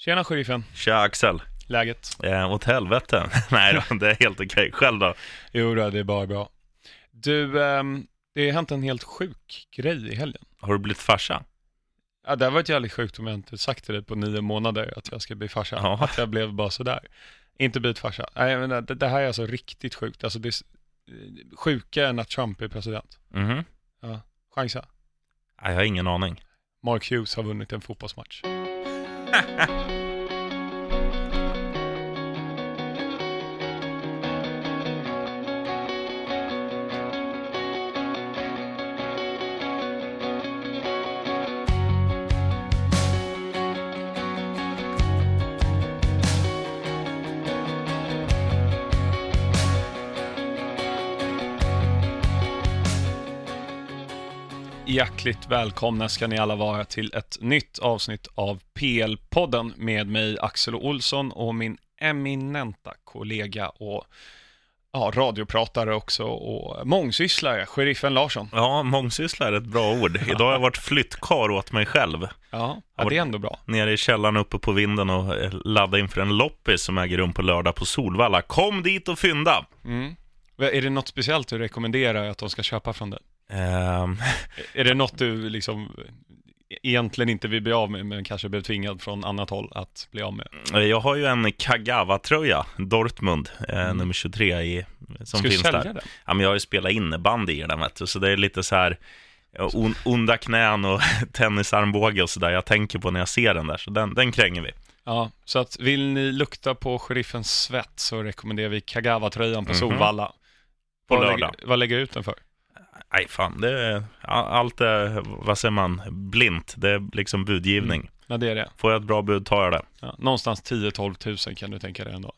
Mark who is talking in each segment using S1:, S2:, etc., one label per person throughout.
S1: Tjena sheriffen,
S2: Tja Axel.
S1: läget?
S2: Eh, åt helvete. Nej då, det är helt okej. Själv då?
S1: Jo då, det är bara bra. Du, ehm, det har hänt en helt sjuk grej i helgen.
S2: Har du blivit farsa?
S1: Ja, det har varit jävligt sjukt om jag inte sagt till dig på nio månader att jag ska bli farsa.
S2: Ja.
S1: Att jag blev bara sådär. Inte blivit farsa. Nej, men det, det här är alltså riktigt sjukt. Alltså det är eh, sjukare än att Trump är president.
S2: Mhm.
S1: Chansa.
S2: Nej, jag har ingen aning.
S1: Mark Hughes har vunnit en fotbollsmatch. Ha ha! Hjärtligt välkomna ska ni alla vara till ett nytt avsnitt av PL-podden med mig Axel Olsson och min eminenta kollega och ja, radiopratare också och mångsysslare, sheriffen Larsson.
S2: Ja, mångsyssla är ett bra ord. Idag har jag varit flyttkar åt mig själv.
S1: Ja, ja det är ändå bra.
S2: Nere i källaren uppe på vinden och eh, ladda inför en loppis som äger rum på lördag på Solvalla. Kom dit och fynda!
S1: Mm. Är det något speciellt du rekommenderar att de ska köpa från dig?
S2: Ehm,
S1: Är det något du liksom egentligen inte vill bli av med, men kanske blir tvingad från annat håll att bli av med?
S2: jag har ju en Kagawa-tröja, Dortmund, eh,
S1: Mm.
S2: nummer 23 i, som
S1: Ska
S2: finns där.
S1: den?
S2: Ja, men jag har ju spelat innebandy i den, vet du, så det är lite så här ja, on, onda knän och tennisarmbåge och sådär jag tänker på när jag ser den där, så den, den kränger vi.
S1: Ja, så att vill ni lukta på sheriffens svett så rekommenderar vi Kagawa-tröjan på
S2: Mhm.
S1: Solvalla.
S2: På
S1: vad
S2: lördag.
S1: Lägger, vad lägger du ut den för?
S2: Nej, fan, det är, allt är, vad säger man, blint. Det är liksom budgivning.
S1: Ja, det är det.
S2: Får jag ett bra bud tar jag det.
S1: Ja, någonstans 10-12 tusen kan du tänka dig ändå.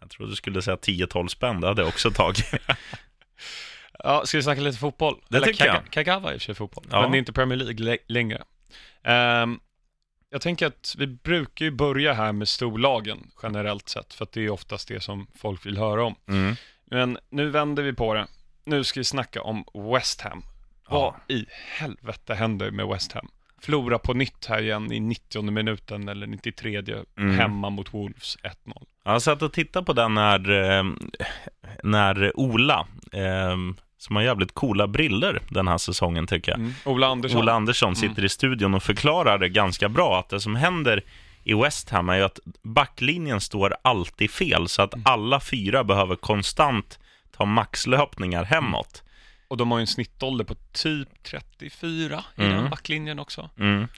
S2: Jag tror du skulle säga 10-12 spänn, det hade jag också tagit.
S1: Ja, ska vi snacka lite fotboll?
S2: Det
S1: Eller
S2: tycker
S1: Kaga-
S2: jag.
S1: Kagawa är i och för sig fotboll,
S2: Ja.
S1: men det är inte Premier League lä- längre. Ehm, jag tänker att vi brukar ju börja här med storlagen generellt sett, för att det är oftast det som folk vill höra om.
S2: Mm.
S1: Men nu vänder vi på det. Nu ska vi snacka om West Ham. Vad i helvete händer med West Ham? Förlora på nytt här igen i 90 minuten eller 93
S2: Mm.
S1: hemma mot Wolves 1-0.
S2: Jag satt och tittade på den när, eh, när Ola, eh, som har jävligt coola briller den här säsongen tycker jag.
S1: Mm. Ola Andersson.
S2: Ola Andersson sitter i studion och förklarar det ganska bra att det som händer i West Ham är ju att backlinjen står alltid fel så att alla fyra behöver konstant ta maxlöpningar hemåt.
S1: Och de har ju en snittålder på typ 34 i
S2: Mm.
S1: den backlinjen också.
S2: Mm.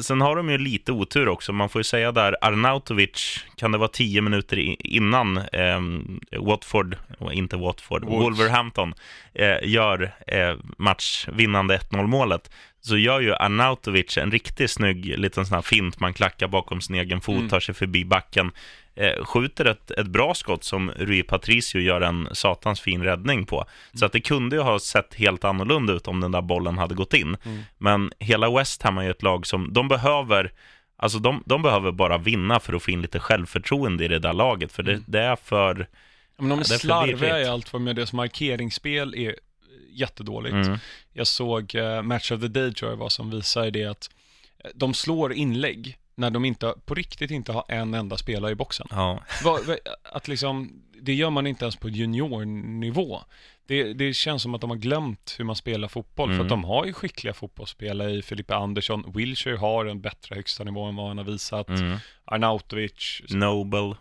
S2: Sen har de ju lite otur också. Man får ju säga där, Arnautovic, kan det vara tio minuter innan ehm, Watford, inte Watford,
S1: Wolves.
S2: Wolverhampton eh, gör eh, matchvinnande 1-0 målet, så gör ju Arnautovic en riktigt snygg liten sån här fint, man klackar bakom sin egen fot,
S1: Mm.
S2: tar sig förbi backen, eh, skjuter ett, ett bra skott som Rui Patricio gör en satans fin räddning på. Så att det kunde ju ha sett helt annorlunda ut om den där bollen hade gått in.
S1: Mm.
S2: Men hela West Ham är ju ett lag som, de behöver, alltså de, de behöver bara vinna för att få in lite självförtroende i det där laget, för det,
S1: Mm.
S2: det är för...
S1: Men de är
S2: Ja, är
S1: slarviga i allt vad med deras markeringsspel är jättedåligt.
S2: Mm,
S1: Jag såg eh, Match of the Day tror jag var som visar det att eh, de slår inlägg när de inte, på riktigt inte har en enda spelare i boxen.
S2: ja.
S1: Att liksom, det gör man inte ens på juniornivå. Det, det känns som att de har glömt hur man spelar fotboll, för
S2: Mm.
S1: att de har ju skickliga fotbollsspelare i Filippe Andersson. Wilshire har en bättre högsta nivå än vad han har visat.
S2: Mm.
S1: Arnautovic,
S2: Noble.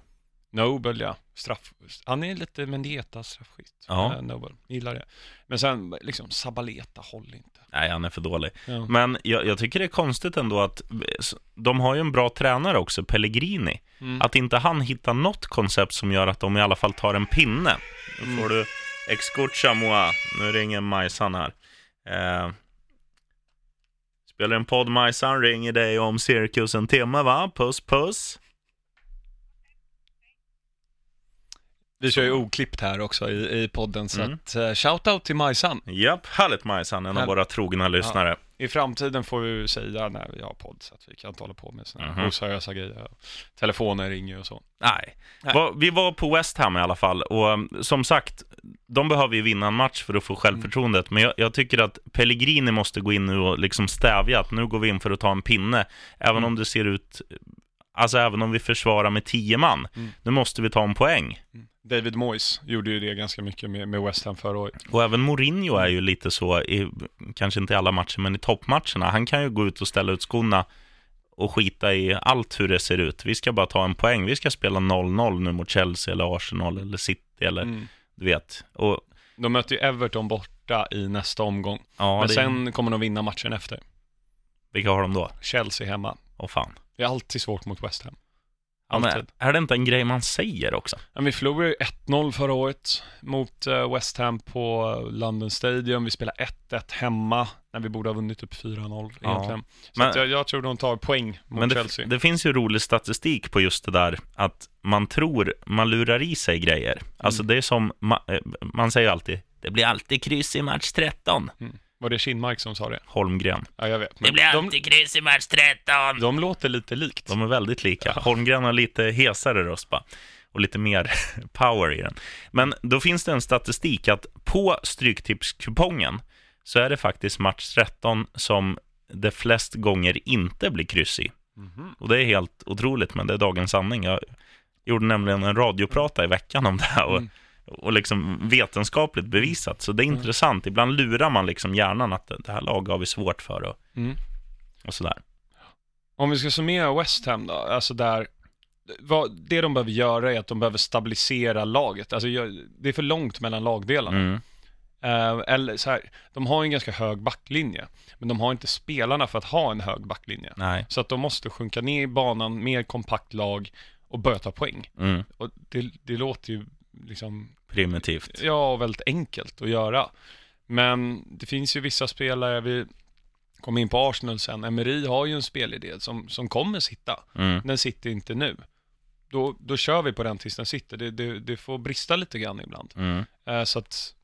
S1: Nobel, ja. Straff, han är lite Mendieta straffskytt.
S2: Ja.
S1: Eh, Nobel, gillar det. Men sen, liksom, Sabaleta håller inte.
S2: Nej, han är för dålig.
S1: Ja.
S2: Men jag, jag tycker det är konstigt ändå att de har ju en bra tränare också, Pellegrini.
S1: Mm.
S2: Att inte han hittar något koncept som gör att de i alla fall tar en pinne. Nu
S1: Mm.
S2: får du Escucha moi. Nu ringer Majsan här. Eh, spelar en podd Majsan, ringer dig om cirkus en timme va? Puss puss.
S1: Vi kör ju oklippt här också i, i podden, så
S2: Mm.
S1: att uh, shout-out till Majsan.
S2: Japp, härligt Majsan, en av våra trogna lyssnare.
S1: I framtiden får vi säga när vi har podd, så att vi kan inte hålla på med sådana
S2: Mhm.
S1: här oseriösa grejer. Telefoner ringer och så.
S2: Nej.
S1: Nej.
S2: Va- Vi var på West Ham i alla fall och um, som sagt, de behöver ju vinna en match för att få självförtroendet. Men jag, jag tycker att Pellegrini måste gå in nu och liksom stävja att nu går vi in för att ta en pinne. Även
S1: Mm.
S2: om det ser ut alltså även om vi försvarar med tio man,
S1: Mm.
S2: nu måste vi ta en poäng.
S1: David Moyes gjorde ju det ganska mycket med, med West Ham förra året.
S2: Och även Mourinho är ju lite så, i, kanske inte i alla matcher, men i toppmatcherna. Han kan ju gå ut och ställa ut skorna och skita i allt hur det ser ut. Vi ska bara ta en poäng. Vi ska spela 0-0 nu mot Chelsea eller Arsenal eller City eller
S1: Mm.
S2: du vet. Och
S1: De möter ju Everton borta i nästa omgång.
S2: ja,
S1: Men
S2: det,
S1: sen kommer de vinna matchen efter.
S2: vilka har de då?
S1: Chelsea hemma.
S2: Åh fan.
S1: Det är alltid svårt mot West Ham.
S2: Ja, men, är det inte en grej man säger också?
S1: Men vi förlorade ju 1-0 förra året mot eh, West Ham på London Stadium. Vi spelade 1-1 hemma när vi borde ha vunnit typ 4-0
S2: Ja.
S1: egentligen. Så
S2: Men-
S1: att jag, jag tror de tar poäng mot
S2: Men det,
S1: Chelsea.
S2: det finns ju rolig statistik på just det där att man tror, man lurar i sig grejer. Alltså
S1: Mm.
S2: det är som, ma, eh, man säger alltid, det blir alltid kryss i match 13.
S1: Var det Kinmark som sa det?
S2: Holmgren.
S1: Ja, jag vet.
S2: Det
S1: Men
S2: blir
S1: de,
S2: alltid kryss i match 13.
S1: de låter lite likt.
S2: De är väldigt lika. Holmgren har lite hesare röst bara. Och lite mer power i den. Men då finns det en statistik att på Stryktipskupongen så är det faktiskt match 13 som det flest gånger inte blir kryss i.
S1: Mhm.
S2: Och det är helt otroligt, men det är dagens sanning. Jag gjorde nämligen en radioprata i veckan om det här och,
S1: Mm.
S2: Och liksom vetenskapligt bevisat. Så det är intressant. Ibland lurar man liksom hjärnan att det här laget har vi svårt för och,
S1: Mm.
S2: och sådär.
S1: Om vi ska summera West Ham då, alltså där, vad, det de behöver göra är att de behöver stabilisera laget. Alltså det är för långt mellan lagdelarna.
S2: Mm.
S1: Eh, eller så här, de har en ganska hög backlinje, men de har inte spelarna för att ha en hög backlinje.
S2: Nej.
S1: Så att de måste sjunka ner i banan, mer kompakt lag och börja ta poäng.
S2: Mm.
S1: Och det, det låter ju liksom,
S2: Primitivt.
S1: ja, väldigt enkelt att göra. Men det finns ju vissa spelare, vi kommer in på Arsenal sen, Emery har ju en spelidé som, som kommer sitta.
S2: Mm.
S1: Den sitter inte nu. Då, då kör vi på den tills den sitter. Det, det, det får brista lite grann ibland.
S2: Mm.
S1: Eh, så att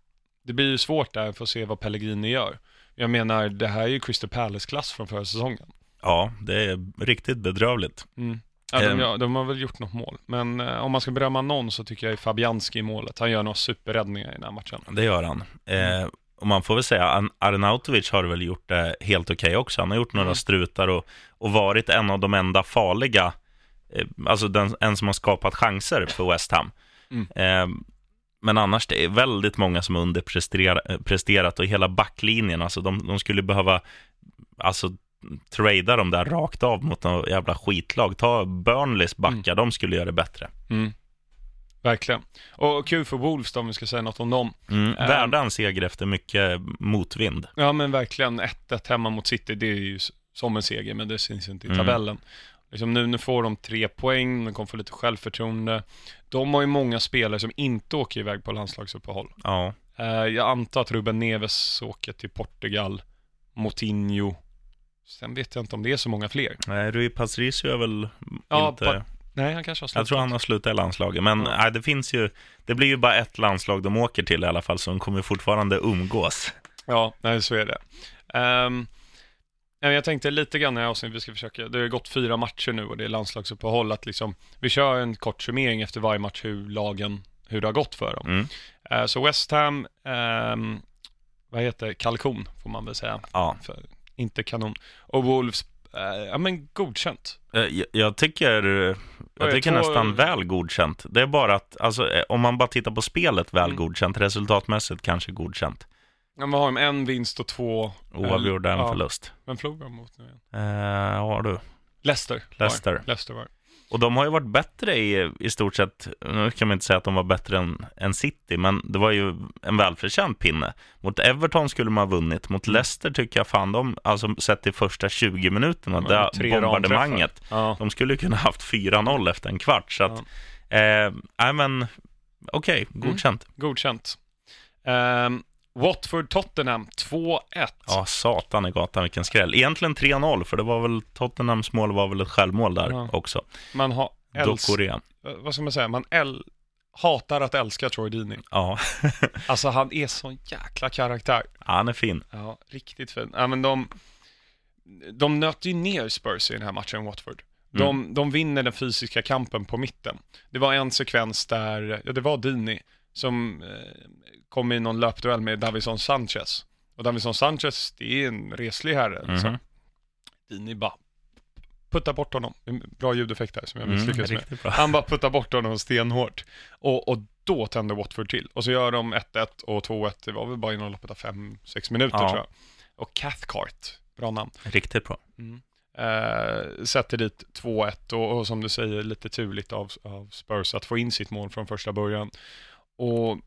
S1: det blir ju svårt där för att se vad Pellegrini gör. Jag menar, det här är ju Crystal Palace-klass från förra säsongen.
S2: Ja, det är riktigt bedrövligt.
S1: Mm. Ja, de,
S2: Ehm.
S1: de har väl gjort något mål. Men eh, om man ska berömma någon så tycker jag är Fabianski i målet. Han gör några superräddningar i den här matchen.
S2: Det gör han. Eh, och man får väl säga, Ar- Arnautovic har väl gjort det helt okej också. Han har gjort några
S1: Mm.
S2: strutar och, och varit en av de enda farliga, eh, alltså den, en som har skapat chanser för West Ham.
S1: Mm.
S2: Eh, men annars, det är väldigt många som har underpresterat och hela backlinjen, alltså de, de skulle behöva, alltså trada dem där rakt av mot något jävla skitlag. Ta Burnleys backar, de skulle göra det bättre.
S1: Mm. Verkligen. Och kul för Wolves då, om vi ska säga något om dem.
S2: Mm.
S1: Ehm.
S2: Värda en seger efter mycket motvind.
S1: Ja men verkligen, 1-1 hemma mot City, det är ju som en seger, men det syns inte i
S2: Mm.
S1: tabellen. Liksom nu, nu får de tre poäng, de kommer få lite självförtroende. De har ju många spelare som inte åker iväg på landslagsuppehåll.
S2: Ja.
S1: Eh, jag antar att Ruben Neves åker till Portugal, Moutinho. Sen vet jag inte om det är så många fler.
S2: Nej, Rui Patricio är väl
S1: Ja,
S2: inte...
S1: pa- Nej, han kanske har slutat.
S2: jag tror han har slutat i landslaget, men
S1: Ja.
S2: nej, det finns ju... Det blir ju bara ett landslag de åker till i alla fall, så de kommer fortfarande umgås.
S1: Ja, nej, så är det. Um, jag tänkte lite grann i avsnittet, vi ska försöka, det har gått fyra matcher nu och det är landslagsuppehåll, att liksom, vi kör en kort summering efter varje match hur lagen, hur det har gått för dem.
S2: Mm.
S1: Eh, så West Ham, ehm, vad heter kalkon får man väl säga,
S2: Ja.
S1: för, inte kanon. Och Wolves, eh, ja men godkänt.
S2: Eh, Jag, jag tycker, jag
S1: jag
S2: tycker
S1: tror-
S2: nästan väl godkänt. Det är bara att, alltså, eh, om man bara tittar på spelet, väl
S1: Mm.
S2: godkänt. Resultatmässigt kanske godkänt.
S1: Ja, men har de en vinst och två,
S2: Oavgjord är en
S1: ja.
S2: förlust.
S1: vem förlorar de mot nu igen?
S2: Eh, har du.
S1: Leicester.
S2: Leicester.
S1: Leicester var.
S2: Och de har ju varit bättre i, i stort sett, nu kan man inte säga att de var bättre än, än City, men det var ju en välförtjänt pinne. Mot Everton skulle man ha vunnit, mot
S1: Mm.
S2: Leicester tycker jag fan de, alltså sett till första 20 minuterna, det bombardemanget,
S1: Ja.
S2: de skulle kunna haft 4-0 efter en kvart, så att, eh, nej men, okej,
S1: Mm.
S2: godkänt.
S1: Godkänt. Um, Watford-Tottenham 2-1.
S2: Ja, satan i gatan vilken skräll. Egentligen 3-0, för det var väl, Tottenhams mål var väl ett självmål där
S1: Ja.
S2: också.
S1: Man har äls-
S2: Dokorea.
S1: eh, vad ska man säga, man äl- hatar att älska Troy Deeney.
S2: Ja,
S1: Alltså han är sån jäkla karaktär.
S2: han är fin.
S1: Ja, riktigt fin. Ja, men de, de nöt ju ner Spurs i den här matchen, Watford. De, de vinner den fysiska kampen på mitten. Det var en sekvens där, ja det var Dini som eh, kom i någon löpduell med Davison Sanchez. Och Davison Sanchez, det är en reslig herre. Liksom.
S2: Mhm.
S1: Dini bara puttar bort honom. Bra ljudeffekt där som jag
S2: Mm,
S1: misslyckades med.
S2: riktigt bra.
S1: Han bara puttar bort honom stenhårt. Och, och då tänder Watford till. Och så gör de 1-1 och 2-1, det var väl bara inom loppet av 5-6 minuter
S2: Ja.
S1: tror jag. Och Cathcart, bra namn.
S2: Riktigt bra.
S1: Eh, sätter dit 2-1 och, och som du säger lite turligt av, av Spurs att få in sitt mål från första början. Och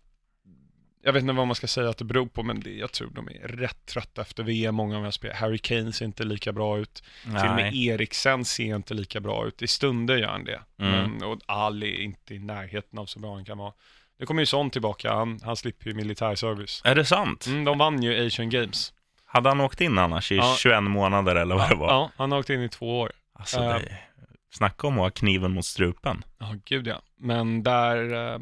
S1: jag vet inte vad man ska säga att det beror på, men det, jag tror de är rätt trötta efter VM. Många av de här spelarna, Harry Kane ser inte lika bra ut. Till och med Eriksen ser inte lika bra ut. I stunder gör han det.
S2: Mm.
S1: Men, och Ali är inte i närheten av så bra han kan vara. Nu kommer ju Son tillbaka, han, han slipper ju militärservice.
S2: Är det sant?
S1: Mm, de vann ju Asian Games.
S2: Hade han åkt in annars i
S1: Ja.
S2: 21 månader eller vad det var?
S1: Ja, han har åkt in i två år.
S2: Alltså,
S1: Ja.
S2: det... Snacka om att ha kniven mot strupen.
S1: Ja, gud ja. Men där, eh,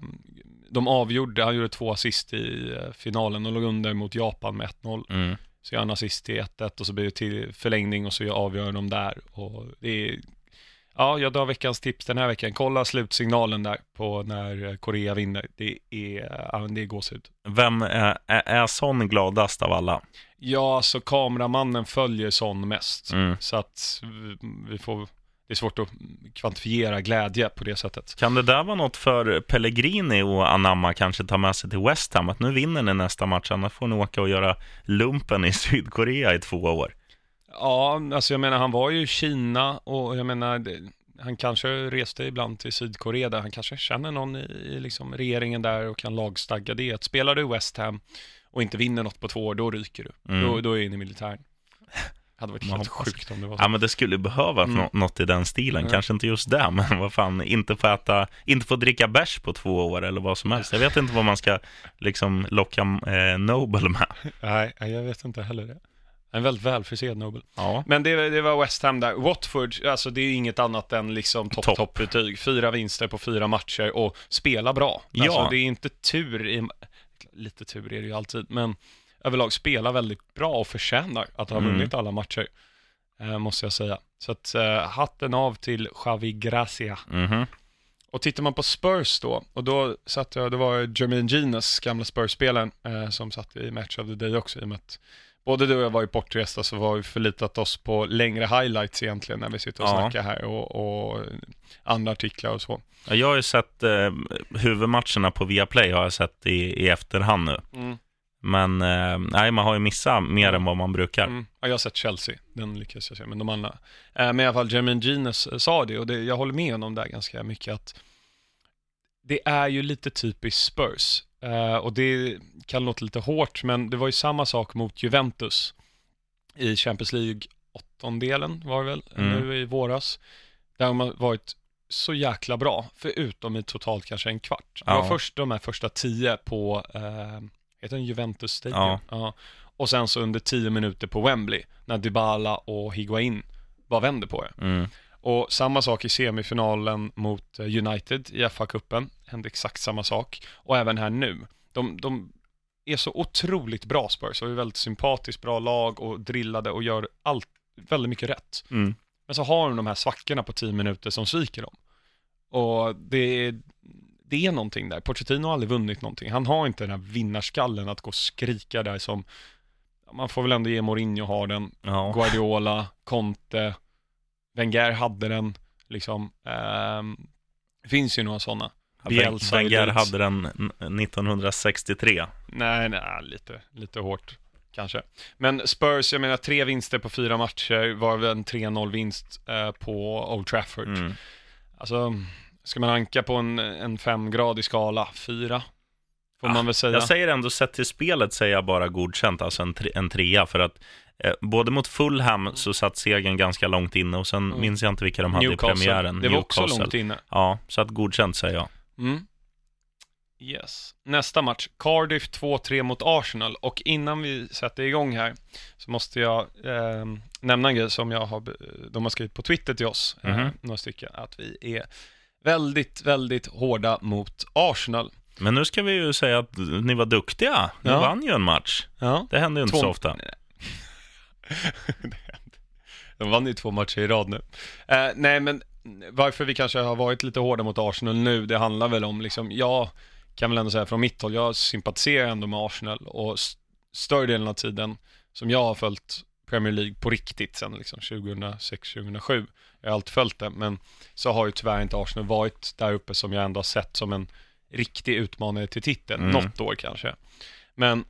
S1: de avgjorde, han gjorde två assist i eh, finalen och låg under mot Japan med 1-0.
S2: Mm.
S1: Så gör han assist till 1-1 och så blir det till förlängning och så avgör de där. Och det är, ja, jag drar veckans tips den här veckan. Kolla slutsignalen där på när eh, Korea vinner. Det är, ja, men det är gåshud.
S2: Vem är, är, är sån gladast av alla?
S1: Ja, så kameramannen följer Son mest.
S2: Mm.
S1: Så att vi- vi får, det är svårt att kvantifiera glädje på det sättet.
S2: Kan det där vara något för Pellegrini och anamma kanske ta med sig till West Ham? Att nu vinner ni nästa match, annars får ni åka och göra lumpen i Sydkorea i två år.
S1: Ja, alltså jag menar han var ju i Kina och jag menar han kanske reste ibland till Sydkorea där han kanske känner någon i, liksom regeringen där och kan lagstagga det. Att spelar du West Ham och inte vinner något på två år, då ryker du.
S2: Mm.
S1: Då, då är du inne i militären. hade varit
S2: Man
S1: helt
S2: hoppas.
S1: sjukt om det var så.
S2: Ja, men det skulle behövas
S1: Mm.
S2: nå- något i den stilen.
S1: Ja.
S2: Kanske inte just det, men vad fan, inte få äta, inte få dricka bärs på två år eller vad som helst. Jag vet inte vad man ska liksom locka eh, Nobel med.
S1: Nej, jag vet inte heller det. En väldigt välförsedd Nobel.
S2: Ja.
S1: Men det, det var West Ham där. Watford, alltså det är inget annat än liksom topp,
S2: Topp.
S1: topp-betyg. Fyra vinster på fyra matcher och spela bra.
S2: Ja.
S1: Alltså det är inte tur i, lite tur är det ju alltid, men överlag spela väldigt bra och förtjänar att ha
S2: Mm.
S1: vunnit alla matcher. Eh, måste jag säga. Så att eh, hatten av till Xavi Gracia.
S2: Mhm.
S1: Och tittar man på Spurs då, och då satt jag, det var Jermaine Genius, gamla Spurs-spelaren, eh, som satt i Match of the Day också, i och med att både du och jag var ju bortresta så var vi förlitat oss på längre highlights egentligen när vi sitter och
S2: Ja.
S1: snackar här och, och andra artiklar och så.
S2: Ja, Jag har ju sett eh, huvudmatcherna på Viaplay har jag sett i, i efterhand nu. Men eh, nej, man har ju missat mer än vad man brukar.
S1: Mm. Ja, jag har sett Chelsea, den lyckas jag se, men de andra. Eh, men i alla fall, Jermaine Genius eh, sa det, och det, jag håller med honom där ganska mycket, att det är ju lite typiskt Spurs. Eh, och det kan låta lite hårt, men det var ju samma sak mot Juventus i Champions League åttondelen var det väl,
S2: Mm.
S1: nu i våras. Där de har varit så jäkla bra, förutom i totalt kanske en kvart. Det
S2: Ja.
S1: var först de här första tio på, eh, heter den Juventus Stadium?
S2: Ja.
S1: ja. Och sen så under tio minuter på Wembley, när Dybala och Higuain bara vänder på det.
S2: Mm.
S1: Och samma sak i semifinalen mot eh, United i FA-cupen, hände exakt samma sak. Och även här nu. De, de är så otroligt bra Spurs, och är väldigt sympatiskt bra lag och drillade och gör allt, väldigt mycket rätt.
S2: Mm.
S1: Men så har de de här svackorna på 10 minuter som sviker dem. Och det är, det är någonting där. Pochettino har aldrig vunnit någonting. Han har inte den här vinnarskallen att gå och skrika där som, man får väl ändå ge Mourinho har den.
S2: Ja.
S1: Guardiola, Conte, Wenger hade den, liksom. Ehm, det finns ju några sådana. Bielsa
S2: Wenger hade den n- 1963.
S1: Nej, nej, lite, lite hårt kanske. Men Spurs, jag menar tre vinster på fyra matcher, var väl en 3-0 vinst eh, på Old Trafford.
S2: Mm.
S1: Alltså, ska man anka på en, en femgradig skala, fyra, får
S2: Ah,
S1: man väl säga.
S2: Jag säger ändå, sett till spelet säger jag bara godkänt, alltså en, tre, en trea, för att eh, både mot Fulham så satt segern ganska långt inne och sen
S1: Mm.
S2: minns jag inte vilka de hade i premiären.
S1: det var också
S2: Newcastle.
S1: långt inne.
S2: Ja, så att godkänt säger jag.
S1: Mm. Yes. Nästa match, Cardiff 2-3 mot Arsenal. Och innan vi sätter igång här så måste jag eh, nämna en grej som jag har, de har skrivit på Twitter till oss, eh,
S2: Mhm.
S1: några stycken, att vi är väldigt, väldigt hårda mot Arsenal.
S2: Men nu ska vi ju säga att ni var duktiga. Ni
S1: Ja.
S2: vann ju en match.
S1: Ja.
S2: Det händer ju inte
S1: Två-
S2: så ofta.
S1: De vann ju två matcher i rad nu. Eh, nej, men varför vi kanske har varit lite hårda mot Arsenal nu, det handlar väl om, liksom, jag kan väl ändå säga från mitt håll, jag sympatiserar ändå med Arsenal och st- större delen av tiden som jag har följt Premier League på riktigt sen liksom 2006-2007. Jag har alltid följt det, men så har ju tyvärr inte Arsenal varit där uppe som jag ändå har sett som en riktig utmanare till titeln,
S2: Mm.
S1: något år kanske. Men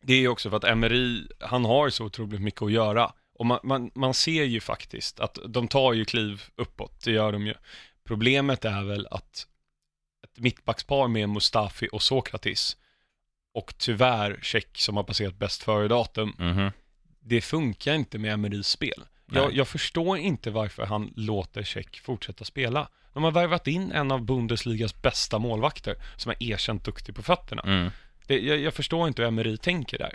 S1: det är ju också för att Emery, han har så otroligt mycket att göra. Och man, man, man ser ju faktiskt att de tar ju kliv uppåt, det gör de ju. Problemet är väl att ett mittbackspar med Mustafi och Sokratis och tyvärr Check som har passerat bäst före-datum,
S2: Mhm.
S1: Det funkar inte med Emerys spel. Jag, jag förstår inte varför han låter Check fortsätta spela. De har värvat in en av Bundesligas bästa målvakter som är erkänt duktig på fötterna.
S2: Mm.
S1: Det, jag, jag förstår inte hur Emery tänker där.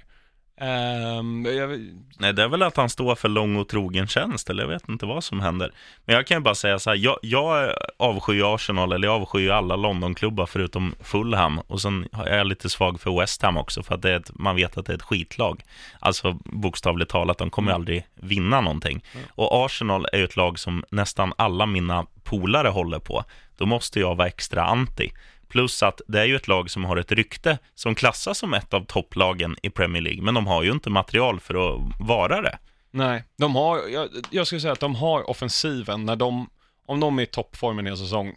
S1: Ehm, jag,
S2: Nej, det är väl att han står för lång och trogen tjänst, eller jag vet inte vad som händer. Men jag kan ju bara säga så här, jag, jag avskyr Arsenal, eller jag avskyr alla Londonklubbar förutom Fulham. Och sen är jag lite svag för West Ham också, för att det är ett, man vet att det är ett skitlag. Alltså bokstavligt talat, de kommer ju aldrig vinna någonting. Och Arsenal är ju ett lag som nästan alla mina polare håller på. Då måste jag vara extra anti. Plus att det är ju ett lag som har ett rykte som klassas som ett av topplagen i Premier League, men de har ju inte material för att vara det.
S1: nej, de har, jag, jag skulle säga att de har offensiven när de, om de är i toppformen i en säsong,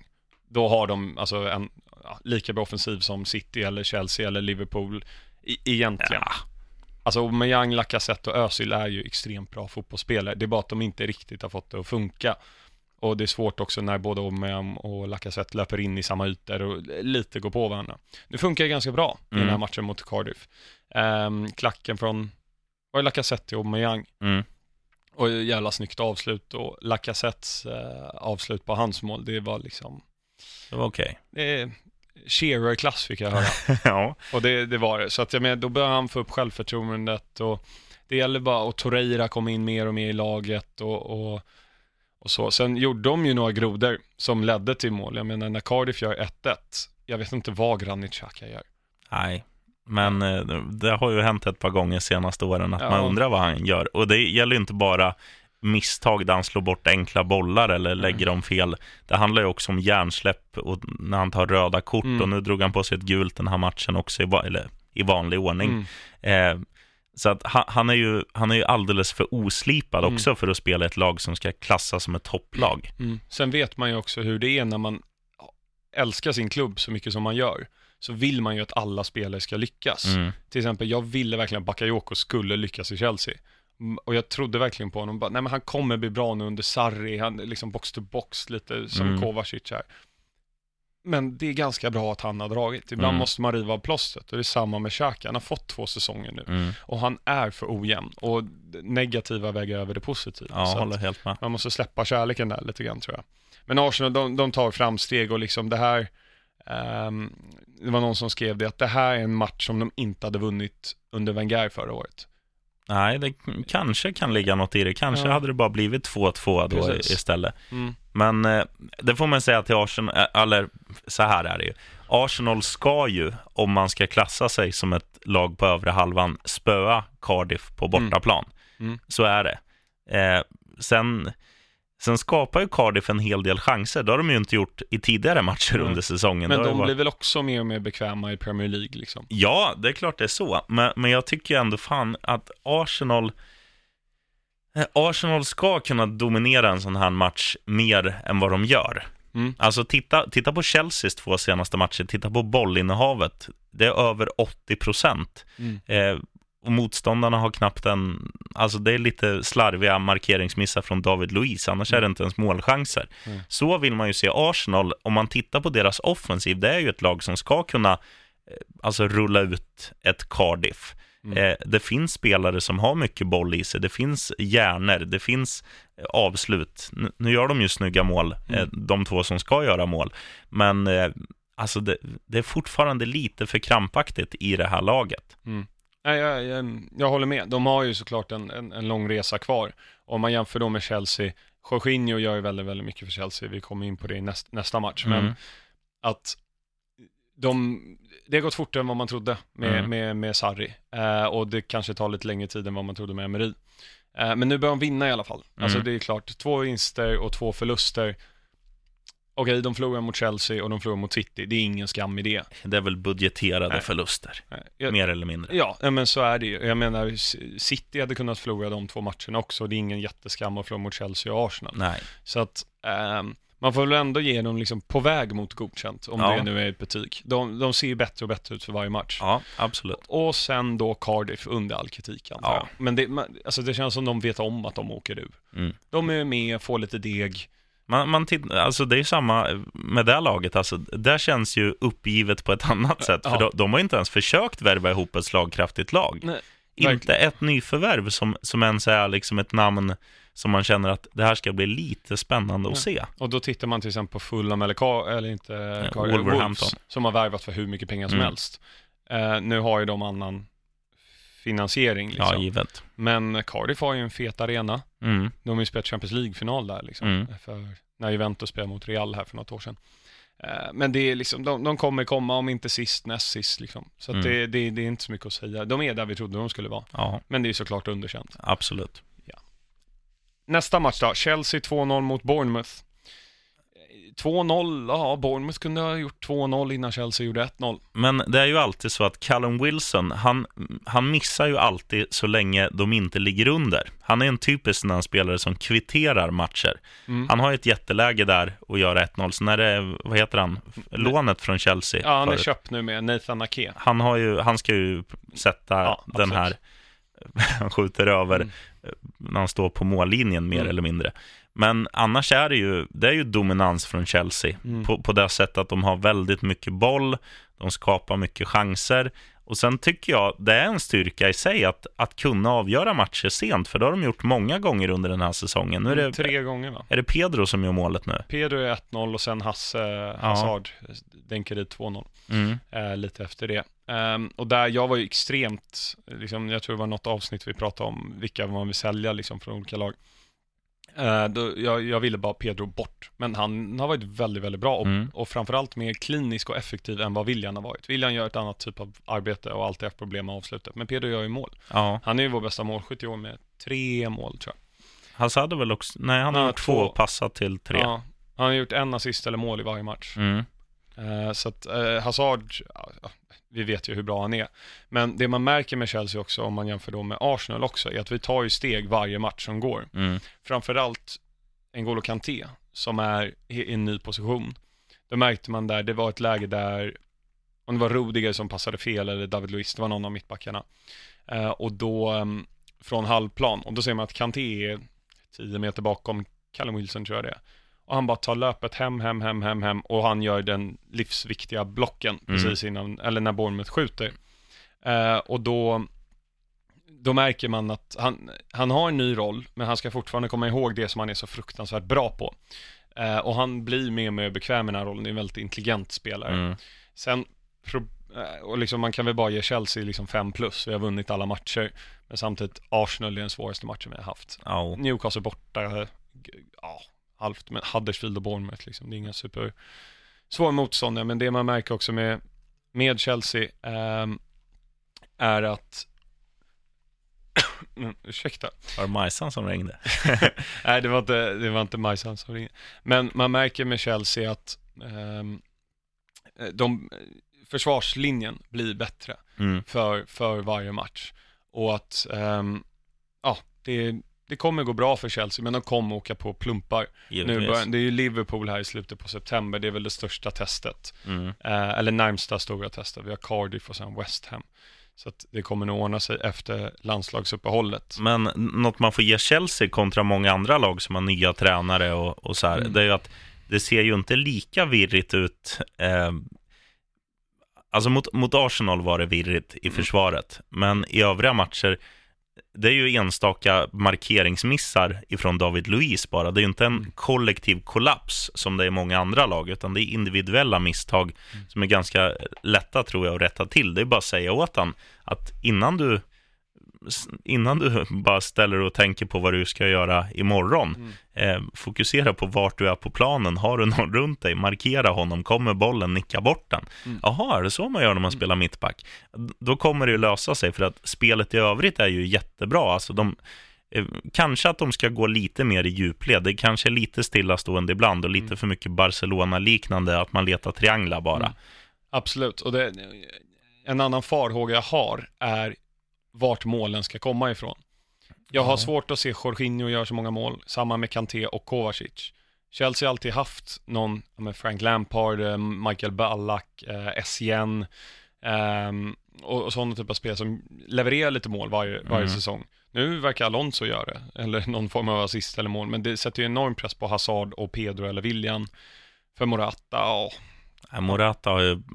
S1: då har de alltså en ja, lika bra offensiv som City eller Chelsea eller Liverpool i, egentligen.
S2: Ja.
S1: Alltså Aubameyang, Lacazette och Özil är ju extremt bra fotbollsspelare. Det är bara att de inte riktigt har fått det att funka. Och det är svårt också när både Aubameyang och Lacazette löper in i samma ytor och lite går på varandra. Nu funkar det ganska bra i den här
S2: Mm.
S1: matchen mot Cardiff. Ehm, klacken från, var det Lacazette till Aubameyang?
S2: Mm.
S1: Och jävla snyggt avslut och Lacazettes eh, avslut på hans mål, det var liksom,
S2: Det var okej.
S1: är Shearer-klass fick jag höra.
S2: ja.
S1: Och det, det var det. Så att jag menar, då börjar han få upp självförtroendet och det gäller bara, och Torreira kom in mer och mer i laget och, och, och så. Sen gjorde de ju några grodor som ledde till mål. Jag menar, när Cardiff gör 1-1, jag vet inte vad Granit Xhaka gör.
S2: Nej, men eh, det har ju hänt ett par gånger senaste åren att
S1: Ja.
S2: man undrar vad han gör. Och det gäller ju inte bara misstag där han slår bort enkla bollar eller lägger dem fel. Det handlar ju också om hjärnsläpp och när han tar röda kort
S1: Mm.
S2: och nu drog han på sig ett gult den här matchen också i, eller, i vanlig ordning.
S1: Mm.
S2: Eh, så att han, han, är ju, han är ju alldeles för oslipad
S1: Mm.
S2: också för att spela ett lag som ska klassas som ett topplag.
S1: Mm. Sen vet man ju också hur det är när man älskar sin klubb så mycket som man gör. Så vill man ju att alla spelare ska lyckas.
S2: Mm.
S1: Till exempel, jag ville verkligen att Bakayoko skulle lyckas i Chelsea. Mm, Och jag trodde verkligen på honom. Bara, Nej men han kommer bli bra nu under Sarri, han är liksom box to box lite som
S2: Mm.
S1: Kovacic här. Men det är ganska bra att han har dragit. Ibland
S2: Mm.
S1: måste man riva av plåstret och det är samma med Xhaka. Han har fått två säsonger nu
S2: Mm.
S1: och han är för ojämn och negativa väger över det positiva.
S2: Ja,
S1: Så
S2: håller helt med.
S1: man måste släppa kärleken där lite grann tror jag. Men Arsenal, de, de tar framsteg och liksom det här, ehm, det var någon som skrev det, att det här är en match som de inte hade vunnit under Wenger förra året.
S2: Nej, det kanske kan ligga något i det. Kanske
S1: Ja.
S2: hade det bara blivit 2-2 då
S1: Precis.
S2: istället.
S1: Mm.
S2: Men eh, det får man säga till Arsenal, eh, eller så här är det ju. Arsenal ska ju, om man ska klassa sig som ett lag på övre halvan, spöa Cardiff på bortaplan.
S1: Mm.
S2: Så är det. Eh, sen, sen skapar ju Cardiff en hel del chanser. Det har de ju inte gjort i tidigare matcher
S1: Nej.
S2: under säsongen.
S1: Men de
S2: varit-
S1: blir väl också mer och mer bekväma i Premier League liksom.
S2: Ja, det är klart det är så. Men, men jag tycker ändå fan att Arsenal Arsenal ska kunna dominera en sån här match mer än vad de gör.
S1: Mm.
S2: Alltså titta, titta på Chelseas två senaste matcher, titta på bollinnehavet. Det är över 80 procent.
S1: Mm.
S2: Eh, och motståndarna har knappt en... Alltså det är lite slarviga markeringsmissar från David Luiz, annars är det inte ens målchanser.
S1: Mm.
S2: Så vill man ju se Arsenal, om man tittar på deras offensiv, det är ju ett lag som ska kunna eh, alltså rulla ut ett Cardiff.
S1: Mm.
S2: Eh, det finns spelare som har mycket boll i sig, det finns hjärnor, det finns eh, avslut. Nu, gör de ju snygga mål, eh,
S1: Mm.
S2: de två som ska göra mål, men alltså det, det är fortfarande lite för krampaktigt i det här laget.
S1: Mm. Nej, jag, jag, jag håller med. De har ju såklart en, en, en lång resa kvar. Om man jämför då med Chelsea, Jorginho gör ju väldigt, väldigt mycket för Chelsea. Vi kommer in på det i näst, nästa match. Men
S2: Mm.
S1: att de, det har gått fortare än vad man trodde med,
S2: Mm.
S1: med, med Sarri. Eh, och det kanske tar lite längre tid än vad man trodde med Emery. Eh, men nu börjar de vinna i alla fall. Alltså
S2: Mm.
S1: det är klart, två vinster och två förluster. okej, de förlorar mot Chelsea och de förlorar mot City. Det är ingen skam i det.
S2: Det är väl budgeterade
S1: Nej.
S2: förluster,
S1: Eh, Jag,
S2: mer eller mindre.
S1: Ja, men så är det ju. Jag menar, City hade kunnat förlora de två matcherna också. Det är ingen jätteskam att förlora mot Chelsea och Arsenal.
S2: Nej,
S1: Så att ehm, man får väl ändå ge dem liksom på väg mot godkänt, om
S2: Ja.
S1: det nu är ett betyg. De, de ser ju bättre och bättre ut för varje match.
S2: ja, absolut.
S1: Och sen då Cardiff under all kritik antar
S2: Ja.
S1: jag. Men det, man, alltså det känns som de vet om att de åker ur.
S2: Mm.
S1: De är med, får lite deg.
S2: Man, man titt, alltså det är samma med det här laget, alltså, där känns ju uppgivet på ett annat sätt, för
S1: Ja.
S2: de, de har inte ens försökt värva ihop ett slagkraftigt lag.
S1: Nej,
S2: Inte ett nyförvärv som, som ens är liksom ett namn som man känner att det här ska bli lite spännande att se.
S1: Och då tittar man till exempel på Fulham eller, Car- eller inte Car-
S2: Wolverhampton.
S1: Wolves, som har värvat för hur mycket pengar som
S2: Mm.
S1: helst. Eh, nu har ju de annan finansiering liksom.
S2: Ja, givet.
S1: Men Cardiff har ju en fet arena.
S2: Mm,
S1: De har ju spelat Champions League-final där liksom.
S2: Mm.
S1: För när Juventus spelade mot Real här för något år sedan. Eh, Men det är liksom, de, de kommer komma om inte sist, näst sist liksom. Så
S2: Mm.
S1: det, det, det är inte så mycket att säga. De är där vi trodde de skulle vara.
S2: ja,
S1: Men det är såklart underkänt.
S2: absolut.
S1: Nästa match då, Chelsea 2-0 mot Bournemouth. 2-0, ja, Bournemouth kunde ha gjort 2-0 innan Chelsea gjorde 1-0.
S2: Men det är ju alltid så att Callum Wilson, han, han missar ju alltid så länge de inte ligger under. Han är en typisk sån spelare som kvitterar matcher.
S1: Mm.
S2: Han har ju ett jätteläge där och gör 1-0. Sen är det, vad heter han, lånet från Chelsea.
S1: Ja, han är
S2: förut.
S1: köpt nu med Nathan Ake.
S2: han, har ju, han ska ju sätta
S1: Ja,
S2: den här, han skjuter över
S1: Mm.
S2: När han står på mållinjen mer
S1: Mm.
S2: eller mindre. Men annars är det ju, det är ju dominans från Chelsea
S1: Mm.
S2: på, på det sättet att de har väldigt mycket boll, de skapar mycket chanser och sen tycker jag det är en styrka i sig att, att kunna avgöra matcher sent, för det har de gjort många gånger under den här säsongen. Nu är det,
S1: Tre gånger va?
S2: är det Pedro som gör målet nu.
S1: Pedro är 1-0 och sen Hasse Hazard dänker dit 2-0.
S2: Mm.
S1: eh, lite efter det. Ehm, och där, jag var ju extremt, liksom, jag tror det var något avsnitt vi pratade om vilka man vill sälja liksom från olika lag. Eh, då, jag, jag ville bara Pedro bort, men han har varit väldigt, väldigt bra och,
S2: Mm.
S1: och framförallt mer klinisk och effektiv än vad William har varit. William gör ett annat typ av arbete och alltid haft problem med avslutet, men Pedro gör ju mål.
S2: Ja,
S1: Han är ju vår bästa målskytt i år med tre mål tror jag.
S2: Hazard hade väl också, nej han har
S1: Ja,
S2: gjort två
S1: två.
S2: passat till tre.
S1: Ja, han har gjort en assist eller mål i varje match.
S2: Mm.
S1: Eh, Så att eh, Hazard, vi vet ju hur bra han är. Men det man märker med Chelsea också, om man jämför då med Arsenal också, är att vi tar ju steg varje match som går.
S2: Mm.
S1: Framförallt N'Golo Kanté, som är i en ny position. Då märkte man där, det var ett läge där, om det var Rudiger som passade fel eller David Luiz, det var någon av mittbackarna. Eh, och då, em, från halvplan, och då ser man att Kanté är 10 meter bakom Callum Wilson tror jag det är. Och han bara tar löpet hem, hem, hem, hem, hem och han gör den livsviktiga blocken precis innan, eller när Bournemouth skjuter. Eh, och då, då märker man att han, han har en ny roll, men han ska fortfarande komma ihåg det som han är så fruktansvärt bra på. Eh, och han blir mer och mer bekväm i den här rollen, det är en väldigt intelligent spelare.
S2: Mm.
S1: Sen, eh, och liksom man kan väl bara ge Chelsea liksom 5 plus, vi har vunnit alla matcher. Men samtidigt, Arsenal är den svåraste matchen vi har haft.
S2: Ja.
S1: Newcastle borta, g- ja, halvt, men Huddersfield och Bournemouth liksom, det är inga super svåra motståndare, men det man märker också med, med Chelsea ehm, är att Mm, Ursäkta.
S2: Var det Majsan som ringde?
S1: Nej, det var inte, det var inte Majsan som ringde. Men man märker med Chelsea att ehm, de, försvarslinjen blir bättre
S2: Mm.
S1: för, för varje match. Och att, ehm, ja, det, det kommer gå bra för Chelsea, men de kommer åka på plumpar. Nu börjar, det är ju Liverpool här i slutet på september, det är väl det största testet.
S2: Mm.
S1: Eh, eller närmsta stora testet. Vi har Cardiff och sen West Ham. Så att det kommer nog ordna sig efter landslagsuppehållet.
S2: Men något man får ge Chelsea kontra många andra lag som har nya tränare och, och så här,
S1: Mm.
S2: det är ju att det ser ju inte lika virrigt ut. Eh, alltså mot, mot Arsenal var det virrigt i
S1: Mm.
S2: försvaret, men i övriga matcher, det är ju enstaka markeringsmissar ifrån David Luiz bara. Det är ju inte en
S1: Mm.
S2: kollektiv kollaps som det är i många andra lag, utan det är individuella misstag
S1: Mm.
S2: som är ganska lätta tror jag att rätta till. Det är bara att säga åt han att innan du innan du bara ställer och tänker på vad du ska göra imorgon,
S1: Mm.
S2: eh, fokusera på vart du är på planen. Har du någon runt dig, markera honom. Kommer bollen, nicka bort den.
S1: Mm.
S2: Jaha, är det så man gör när man spelar mittback? Då kommer det ju lösa sig, för att spelet i övrigt är ju jättebra. Alltså de, Eh, Kanske att de ska gå lite mer i djupled. Det kanske är lite stillastående ibland och lite
S1: Mm.
S2: för mycket Barcelona-liknande, att man letar trianglar bara.
S1: Mm. Absolut, och det, en annan farhåga jag har är vart målen ska komma ifrån. Jag har
S2: Ja.
S1: svårt att se Jorginho göra så många mål, samma med Kanté och Kovacic. Chelsea har alltid haft någon, Frank Lampard, eh, Michael Ballack, eh, Essien ehm, och, och sådana typer av spel som levererar lite mål varje, varje
S2: Mm.
S1: säsong. Nu verkar Alonso göra det, eller någon form av assist eller mål, men det sätter ju enorm press på Hazard och Pedro eller William. För Morata, ja,
S2: Morata,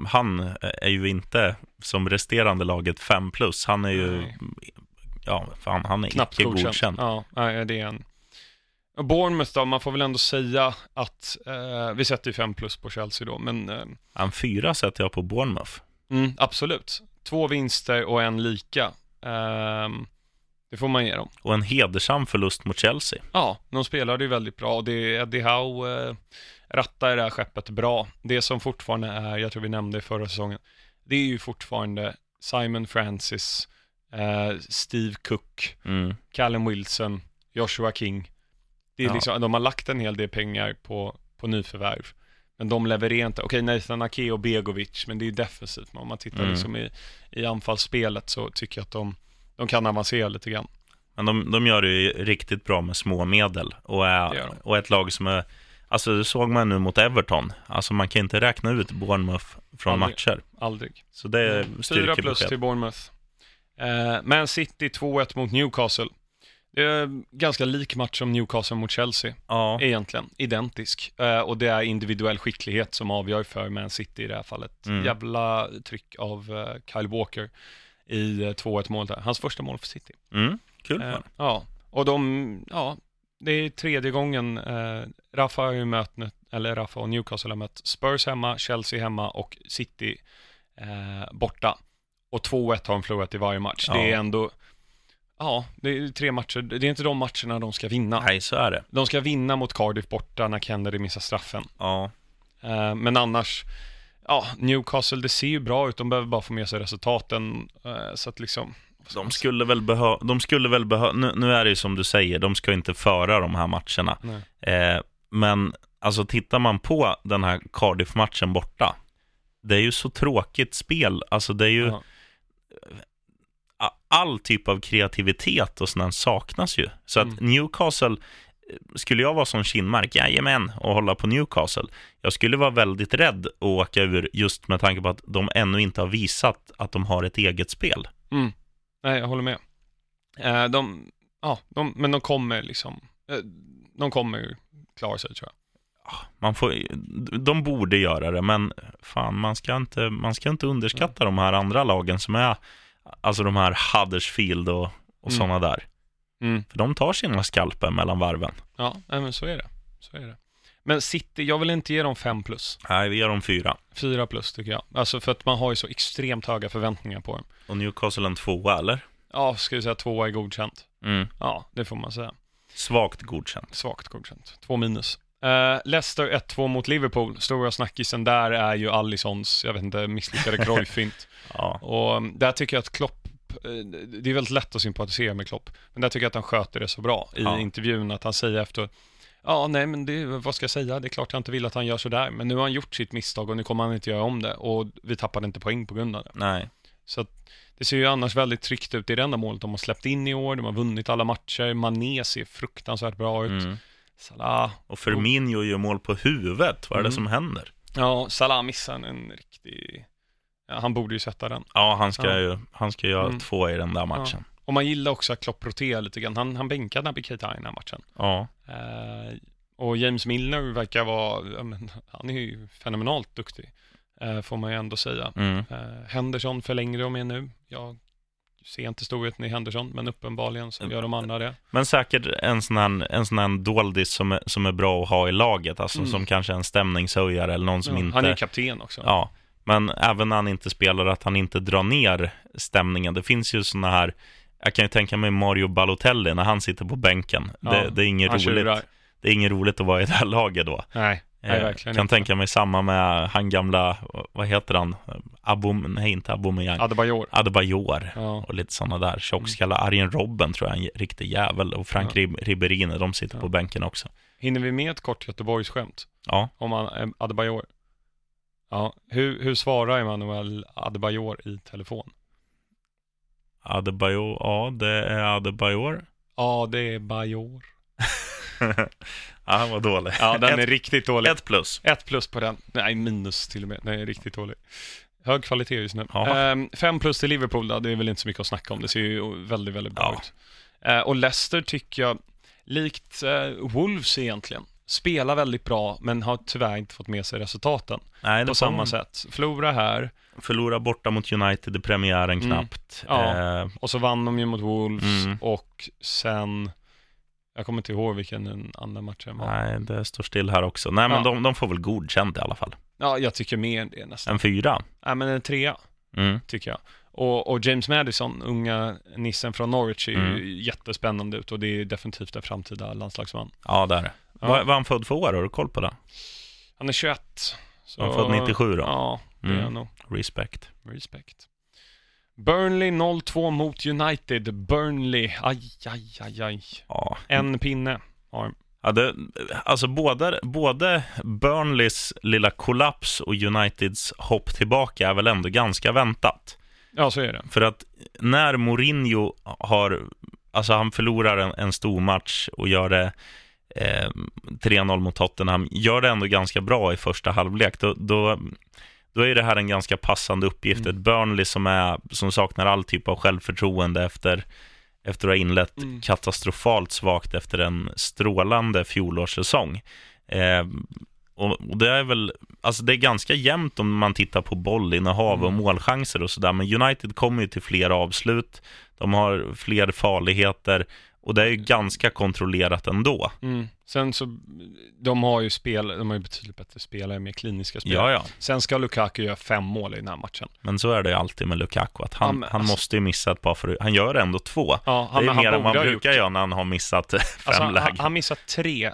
S2: han är ju inte som resterande laget 5 plus. Han är ju,
S1: Nej.
S2: ja, fan, han är
S1: knappt
S2: icke
S1: godkänd.
S2: godkänd.
S1: Ja, det är en... Bournemouth då, man får väl ändå säga att eh, vi sätter ju 5 plus på Chelsea då, men eh,
S2: Han fyra sätter jag på Bournemouth.
S1: mm, absolut. Två vinster och en lika. Ehm, det får man ge dem.
S2: Och en hedersam förlust mot Chelsea.
S1: Ja, de spelade ju väldigt bra och det är Eddie Howe eh, rattar det här skeppet bra. Det som fortfarande är, jag tror vi nämnde i förra säsongen, det är ju fortfarande Simon Francis, eh, Steve Cook,
S2: Mm.
S1: Callum Wilson, Joshua King. Det är
S2: Ja.
S1: liksom, de har lagt en hel del pengar på, på nyförvärv. Men de levererar inte. Okej, Nathan Ake och Begovic, men det är defensivt. Men om man tittar
S2: Mm.
S1: liksom i, i anfallsspelet så tycker jag att de, de kan avancera lite grann.
S2: Men de, de gör det ju riktigt bra med små medel och, är, och ett lag som är, alltså det såg man nu mot Everton, alltså man kan inte räkna ut Bournemouth från
S1: Aldrig.
S2: matcher.
S1: Aldrig.
S2: Så det är
S1: Fyra plus till Bournemouth. Eh, Man City 2-1 mot Newcastle. Det är ganska lik match som Newcastle mot Chelsea,
S2: Ja,
S1: egentligen. Identisk. Eh, och det är individuell skicklighet som avgör för Man City i det här fallet.
S2: Mm.
S1: Jävla tryck av eh, Kyle Walker i eh, 2-1 mål där. Hans första mål för City.
S2: mm, kul för
S1: Eh, ja, och de, ja, det är tredje gången eh, Rafa har ju mött, eller Rafa och Newcastle har mött Spurs hemma, Chelsea hemma och City eh, borta. Och 2-1 har de förlorat i varje match.
S2: Ja.
S1: Det är ändå, ja, det är tre matcher. Det är inte de matcherna de ska vinna.
S2: Nej, så är det.
S1: De ska vinna mot Cardiff borta när Kennedy missar straffen.
S2: Ja,
S1: Eh, men annars, ja, Newcastle, det ser ju bra ut. De behöver bara få med sig resultaten. Eh, så att liksom,
S2: de skulle väl behöva, de skulle väl behöva, nu, nu är det ju som du säger, de ska inte föra de här matcherna. Eh, men alltså tittar man på den här Cardiff-matchen borta, det är ju så tråkigt spel. Alltså det är ju,
S1: Ja.
S2: a- all typ av kreativitet och sånt saknas ju. Så att
S1: Mm.
S2: Newcastle, eh, skulle jag vara som Kinmark, jajamän, och hålla på Newcastle, jag skulle vara väldigt rädd att åka ur just med tanke på att de ännu inte har visat att de har ett eget spel.
S1: Mm. Nej, jag håller med. Eh, de, ja, de, men de kommer liksom, eh, de kommer klara sig tror jag.
S2: Man får, de borde göra det, men fan, man ska inte, man ska inte underskatta de här andra lagen som är, alltså de här Huddersfield och, och
S1: Mm.
S2: sådana där.
S1: Mm.
S2: För de tar sina skalper mellan varven.
S1: Ja, men så är det. Så är det. Men City, jag vill inte ge dem 5 plus.
S2: Nej, vi ger dem fyra.
S1: 4 plus tycker jag. Alltså för att man har ju så extremt höga förväntningar på dem.
S2: Och Newcastle en tvåa, eller?
S1: Ja, ska vi säga tvåa är godkänt.
S2: Mm.
S1: Ja, det får man säga.
S2: Svagt godkänt.
S1: Svagt godkänt. Två minus. Uh, Leicester 1-2 mot Liverpool. Stora snackisen där är ju Allisons, jag vet inte, misslyckade Cruyff-fint.
S2: Ja.
S1: Och um, där tycker jag att Klopp, eh, det är väldigt lätt att sympatisera med Klopp, men där tycker jag att han sköter det så bra i
S2: Ja.
S1: intervjun, att han säger efter, ja nej men det, vad ska jag säga, det är klart jag inte vill att han gör sådär, men nu har han gjort sitt misstag och nu kommer han inte göra om det och vi tappade inte poäng på grund av det.
S2: Nej.
S1: Så att det ser ju annars väldigt tryggt ut i det enda målet de har släppt in i år, de har vunnit alla matcher, Mané ser fruktansvärt bra ut,
S2: Mm.
S1: Salah,
S2: Och Firmino gör mål på huvudet. Vad är det
S1: Mm.
S2: som händer?
S1: ja Salah missar en riktig, ja, han borde ju sätta den.
S2: Ja, han ska
S1: Ja.
S2: ju han ska göra
S1: Mm.
S2: två i den där matchen.
S1: Och man gillar också att Klopp roterar lite grann, han, han bänkade Naby Keita i den här matchen.
S2: Ja.
S1: Eh, och James Milner verkar vara, men, han är ju fenomenalt duktig, eh, får man ju ändå säga.
S2: Mm.
S1: Eh, Henderson förlängde de med nu. Jag ser inte storheten i Henderson, men uppenbarligen så gör de andra det.
S2: Men säkert en sån här, en sån här doldis som är, som är bra att ha i laget. Alltså
S1: Mm.
S2: som kanske är en stämningshöjare eller någon som
S1: Ja,
S2: inte...
S1: Han är ju kapten också.
S2: Ja, men även när han inte spelar, att han inte drar ner stämningen. Det finns ju såna här, jag kan ju tänka mig Mario Balotelli när han sitter på bänken.
S1: Ja,
S2: det, det är inget roligt.
S1: tjurar.
S2: Det är inget roligt att vara i det här laget då.
S1: Nej, nej
S2: Eh,
S1: verkligen
S2: kan
S1: inte.
S2: tänka mig samma med han gamla, vad heter han, Abom, nej inte Aubameyang,
S1: Adebayor.
S2: Adebayor
S1: Ja.
S2: och lite sådana där. Tjockskallar. Arjen Robben tror jag är en riktig jävel och Frank
S1: Ja.
S2: Rib- Ribberine, de sitter
S1: Ja.
S2: på bänken också.
S1: Hinner vi med ett kort Göteborgsskämt?
S2: Ja,
S1: Om eh, Adebayor. Ja, hur, hur svarar Emanuel Adebayor i telefon?
S2: Adebayor, ja det är Adebayor.
S1: Ja, det är Bajor.
S2: ja, han var dålig.
S1: Ja, den
S2: ett,
S1: är riktigt dålig.
S2: ett plus.
S1: Ett plus på den. Nej, minus till och med. Den är riktigt dålig. Hög kvalitet just nu. Ehm, fem plus till Liverpool då, det är väl inte så mycket att snacka om. Det ser ju väldigt, väldigt bra
S2: Ja.
S1: ut. Eh, och Leicester tycker jag, likt eh, Wolves egentligen, spelar väldigt bra, men har tyvärr inte fått med sig resultaten
S2: Nej, det
S1: på samma
S2: man
S1: sätt. Förlora här,
S2: Förlora borta mot United i premiären
S1: Mm.
S2: knappt.
S1: Ja.
S2: Eh,
S1: och så vann de ju mot Wolves,
S2: Mm.
S1: och sen, jag kommer inte ihåg vilken den andra matchen var.
S2: nej, det står still här också. Nej, men
S1: Ja.
S2: de, de får väl godkänt i alla fall.
S1: Ja, jag tycker mer än det nästan.
S2: En fyra.
S1: Nej, men en trea.
S2: Mm.
S1: tycker jag. Och, och James Madison, unga nissen från Norwich, ser ju
S2: Mm.
S1: jättespännande ut och det är definitivt en framtida landslagsman.
S2: Ja, där.
S1: Ja.
S2: Vad var han född för år? Har du koll på det?
S1: Han är 21. Så,
S2: Han är född 97 då?
S1: Ja, det är
S2: Mm.
S1: han nog.
S2: Respect.
S1: Respect. Burnley 0-2 mot United. Burnley, aj, aj, aj, aj.
S2: Ja.
S1: En pinne har.
S2: Ja, det, alltså både, både Burnleys lilla kollaps och Uniteds hopp tillbaka är väl ändå ganska väntat.
S1: Ja, så är det.
S2: För att när Mourinho har, alltså han förlorar en, en stor match och gör det eh, 3-0 mot Tottenham, gör det ändå ganska bra i första halvlek, då, då, då är det här en ganska passande uppgift.
S1: Mm.
S2: Ett Burnley som, är, som saknar all typ av självförtroende efter, efter att ha inlett
S1: Mm.
S2: katastrofalt svagt efter en strålande fjolårssäsong. Eh, och, och det är väl, alltså det är ganska jämnt om man tittar på bollinnehav och
S1: Mm.
S2: målchanser och sådär, men United kommer ju till fler avslut, de har fler farligheter och det är ju ganska kontrollerat ändå.
S1: Mm. Sen så, de har ju spel, de har ju betydligt bättre spelare, mer kliniska spelare.
S2: Ja, ja,
S1: Sen ska Lukaku göra fem mål i den här matchen.
S2: men så är det ju alltid med Lukaku, att
S1: Ja,
S2: han,
S1: men
S2: han
S1: alltså-
S2: måste ju missa ett par för Han gör ändå två.
S1: Ja,
S2: det är mer än man brukar göra när han har missat fem
S1: Alltså, han,
S2: lägen.
S1: han missar tre,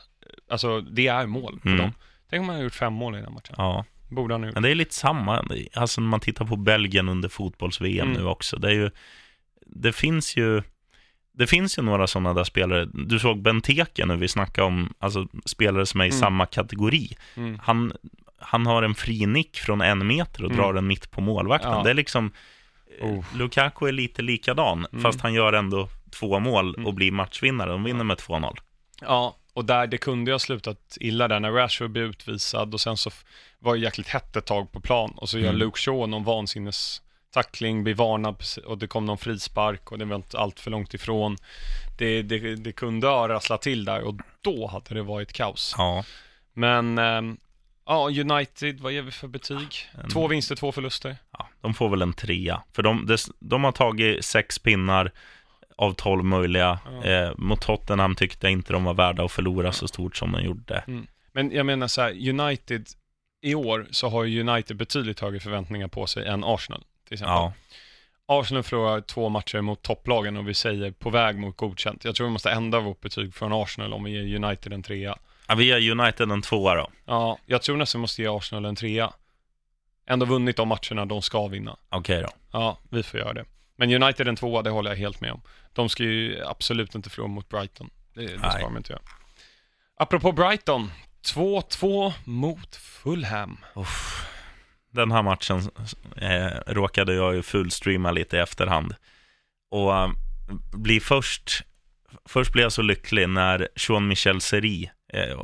S1: alltså det är mål på
S2: Mm.
S1: dem. Tänk om han har gjort fem mål i den här matchen.
S2: Ja.
S1: Borde han ha gjort.
S2: Men det är lite samma, alltså när man tittar på Belgien under fotbolls-VM
S1: Mm.
S2: nu också, det är ju, det finns ju, det finns ju några sådana där spelare, du såg Benteke nu, vi snackade om, alltså spelare som är i
S1: Mm.
S2: samma kategori.
S1: Mm.
S2: Han, han har en fri nick från en meter och
S1: Mm.
S2: drar den mitt på målvakten.
S1: Ja.
S2: Det är liksom,
S1: Oh.
S2: Lukaku är lite likadan,
S1: Mm.
S2: fast han gör ändå två mål
S1: Mm.
S2: och blir matchvinnare. De vinner med 2-0.
S1: Ja, och där det kunde ju ha slutat illa där när Rashford blev utvisad och sen så var det jäkligt hett ett tag på plan och så gör
S2: Mm.
S1: Luke Shaw någon vansinnes tackling, blir varnad och det kom någon frispark och det var inte allt för långt ifrån. Det, det, det kunde ha rasslat till där och då hade det varit kaos.
S2: Ja,
S1: Men, ehm, ja, United, vad ger vi för betyg?
S2: En-
S1: Två vinster, två förluster.
S2: ja, de får väl en trea. För de, des- de har tagit sex pinnar av tolv möjliga.
S1: Ja.
S2: Eh, mot Tottenham tyckte jag inte de var värda att förlora så stort som de gjorde.
S1: Men jag menar så här, United, i år så har United betydligt högre förväntningar på sig än Arsenal, till exempel.
S2: Ja,
S1: Arsenal förlorar två matcher mot topplagen och vi säger på väg mot godkänt. Jag tror vi måste ändra vårt betyg från Arsenal om vi ger United en trea.
S2: ja vi ger United en tvåa då.
S1: Ja, jag tror nästan vi måste ge Arsenal en trea. Ändå vunnit de matcherna de ska vinna.
S2: Okej då.
S1: Ja, vi får göra det. Men United en tvåa, det håller jag helt med om. De ska ju absolut inte förlora mot Brighton. Det, det ska de inte göra. Apropå Brighton, 2-2 mot Fulham.
S2: Uff. Den här matchen eh, råkade jag ju fullstreama lite i efterhand. Och eh, bli först, först blev jag så lycklig när Jean-Michel Seri, eh,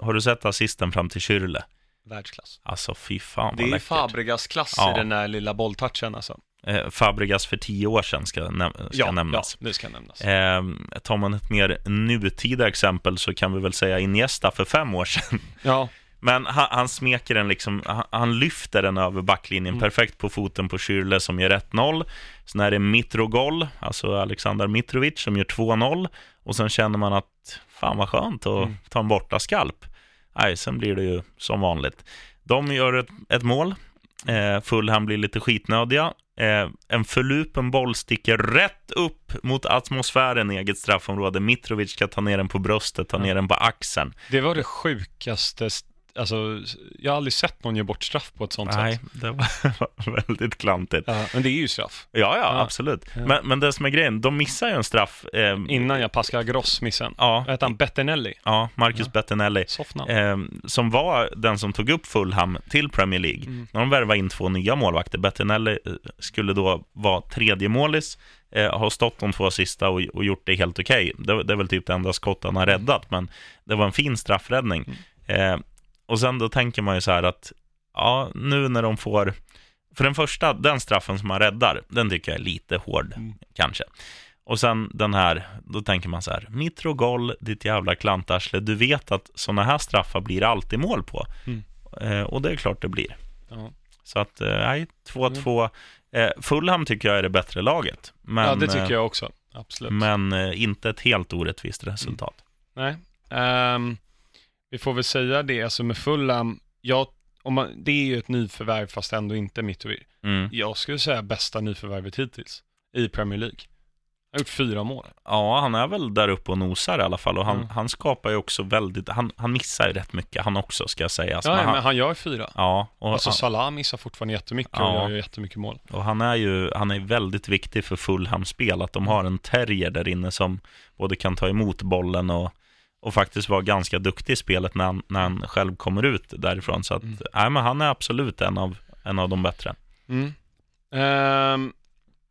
S2: har du sett assisten fram till Kyrle?
S1: Världsklass.
S2: Alltså fy fan
S1: Det
S2: vad
S1: är
S2: läckert.
S1: Fabregas klass
S2: Ja.
S1: i den där lilla bolltouchen alltså.
S2: Eh, Fabregas för tio år sedan ska, näm- ska
S1: Ja,
S2: nämnas.
S1: ja, det ska nämnas.
S2: Eh, tar man ett mer nutida exempel så kan vi väl säga Iniesta för fem år sedan.
S1: Ja,
S2: Men han, han smeker den liksom, han, han lyfter den över backlinjen
S1: Mm.
S2: perfekt på foten på Schürrle som gör 1-0. Sen är det Mitrogol, alltså Alexander Mitrovic som gör 2-0. Och sen känner man att fan vad skönt att
S1: Mm.
S2: ta en borta skalp. Nej, sen blir det ju som vanligt. De gör ett, ett mål. Eh, Fulham blir lite skitnödiga. Eh, en förlupen boll sticker rätt upp mot atmosfären i eget straffområde. Mitrovic ska ta ner den på bröstet, ta ner den på axeln.
S1: det var det sjukaste st- alltså, jag har aldrig sett någon ge bort straff på ett sånt
S2: Nej,
S1: sätt.
S2: det var väldigt klantigt.
S1: Ja, men det är ju straff.
S2: Ja, ja,
S1: Ja.
S2: absolut.
S1: Ja.
S2: Men, men det som är grejen, de missar ju en straff. Eh,
S1: Innan jag Pascal Gross missade.
S2: Ja,
S1: Vad hette han? Bettinelli?
S2: ja, Marcus Bettinelli. Eh, som var den som tog upp Fulham till Premier League.
S1: Mm.
S2: När de värvade in två nya målvakter. Bettinelli eh, skulle då vara tredje målis, eh, har stått de två sista och, och gjort det helt okej. Det, det är väl typ det enda skott han har räddat, men det var en fin straffräddning.
S1: Mm.
S2: Eh, och sen då tänker man ju så här att, ja, nu när de får... För den första, den straffen som han räddar, den tycker jag är lite hård,
S1: Mm.
S2: kanske. Och sen den här, då tänker man så här, Mitrogol, ditt jävla klantarsle, du vet att sådana här straffar blir alltid mål på.
S1: Mm.
S2: Eh, och det är klart det blir.
S1: Ja.
S2: Så att, eh, nej, 2-2. Eh, Fulham tycker jag är det bättre laget. Men,
S1: ja, det tycker
S2: eh,
S1: jag också. Absolut.
S2: Men eh, inte ett helt orättvist resultat.
S1: Nej. Ehm, vi får väl säga det, alltså med Fulham, jag, om man, det är ju ett nyförvärv fast ändå inte Mitrovic.
S2: Mm.
S1: Jag skulle säga bästa nyförvärvet hittills i Premier League. Han har gjort fyra mål.
S2: Ja, han är väl där uppe och nosar i alla fall. Och han,
S1: Mm.
S2: han skapar ju också väldigt, han, han missar ju rätt mycket han också, ska jag säga. Alltså,
S1: ja,
S2: men
S1: men
S2: han,
S1: han gör fyra.
S2: ja, och,
S1: Alltså
S2: han,
S1: Salah missar fortfarande jättemycket och
S2: Ja.
S1: gör ju jättemycket mål.
S2: och han är ju han är väldigt viktig för Fulhams spel, att de har en terrier där inne som både kan ta emot bollen och, och faktiskt vara ganska duktig i spelet när han, när han själv kommer ut därifrån. Så att,
S1: Mm.
S2: nej, men han är absolut en av, en av de bättre.
S1: Mm. Ehm,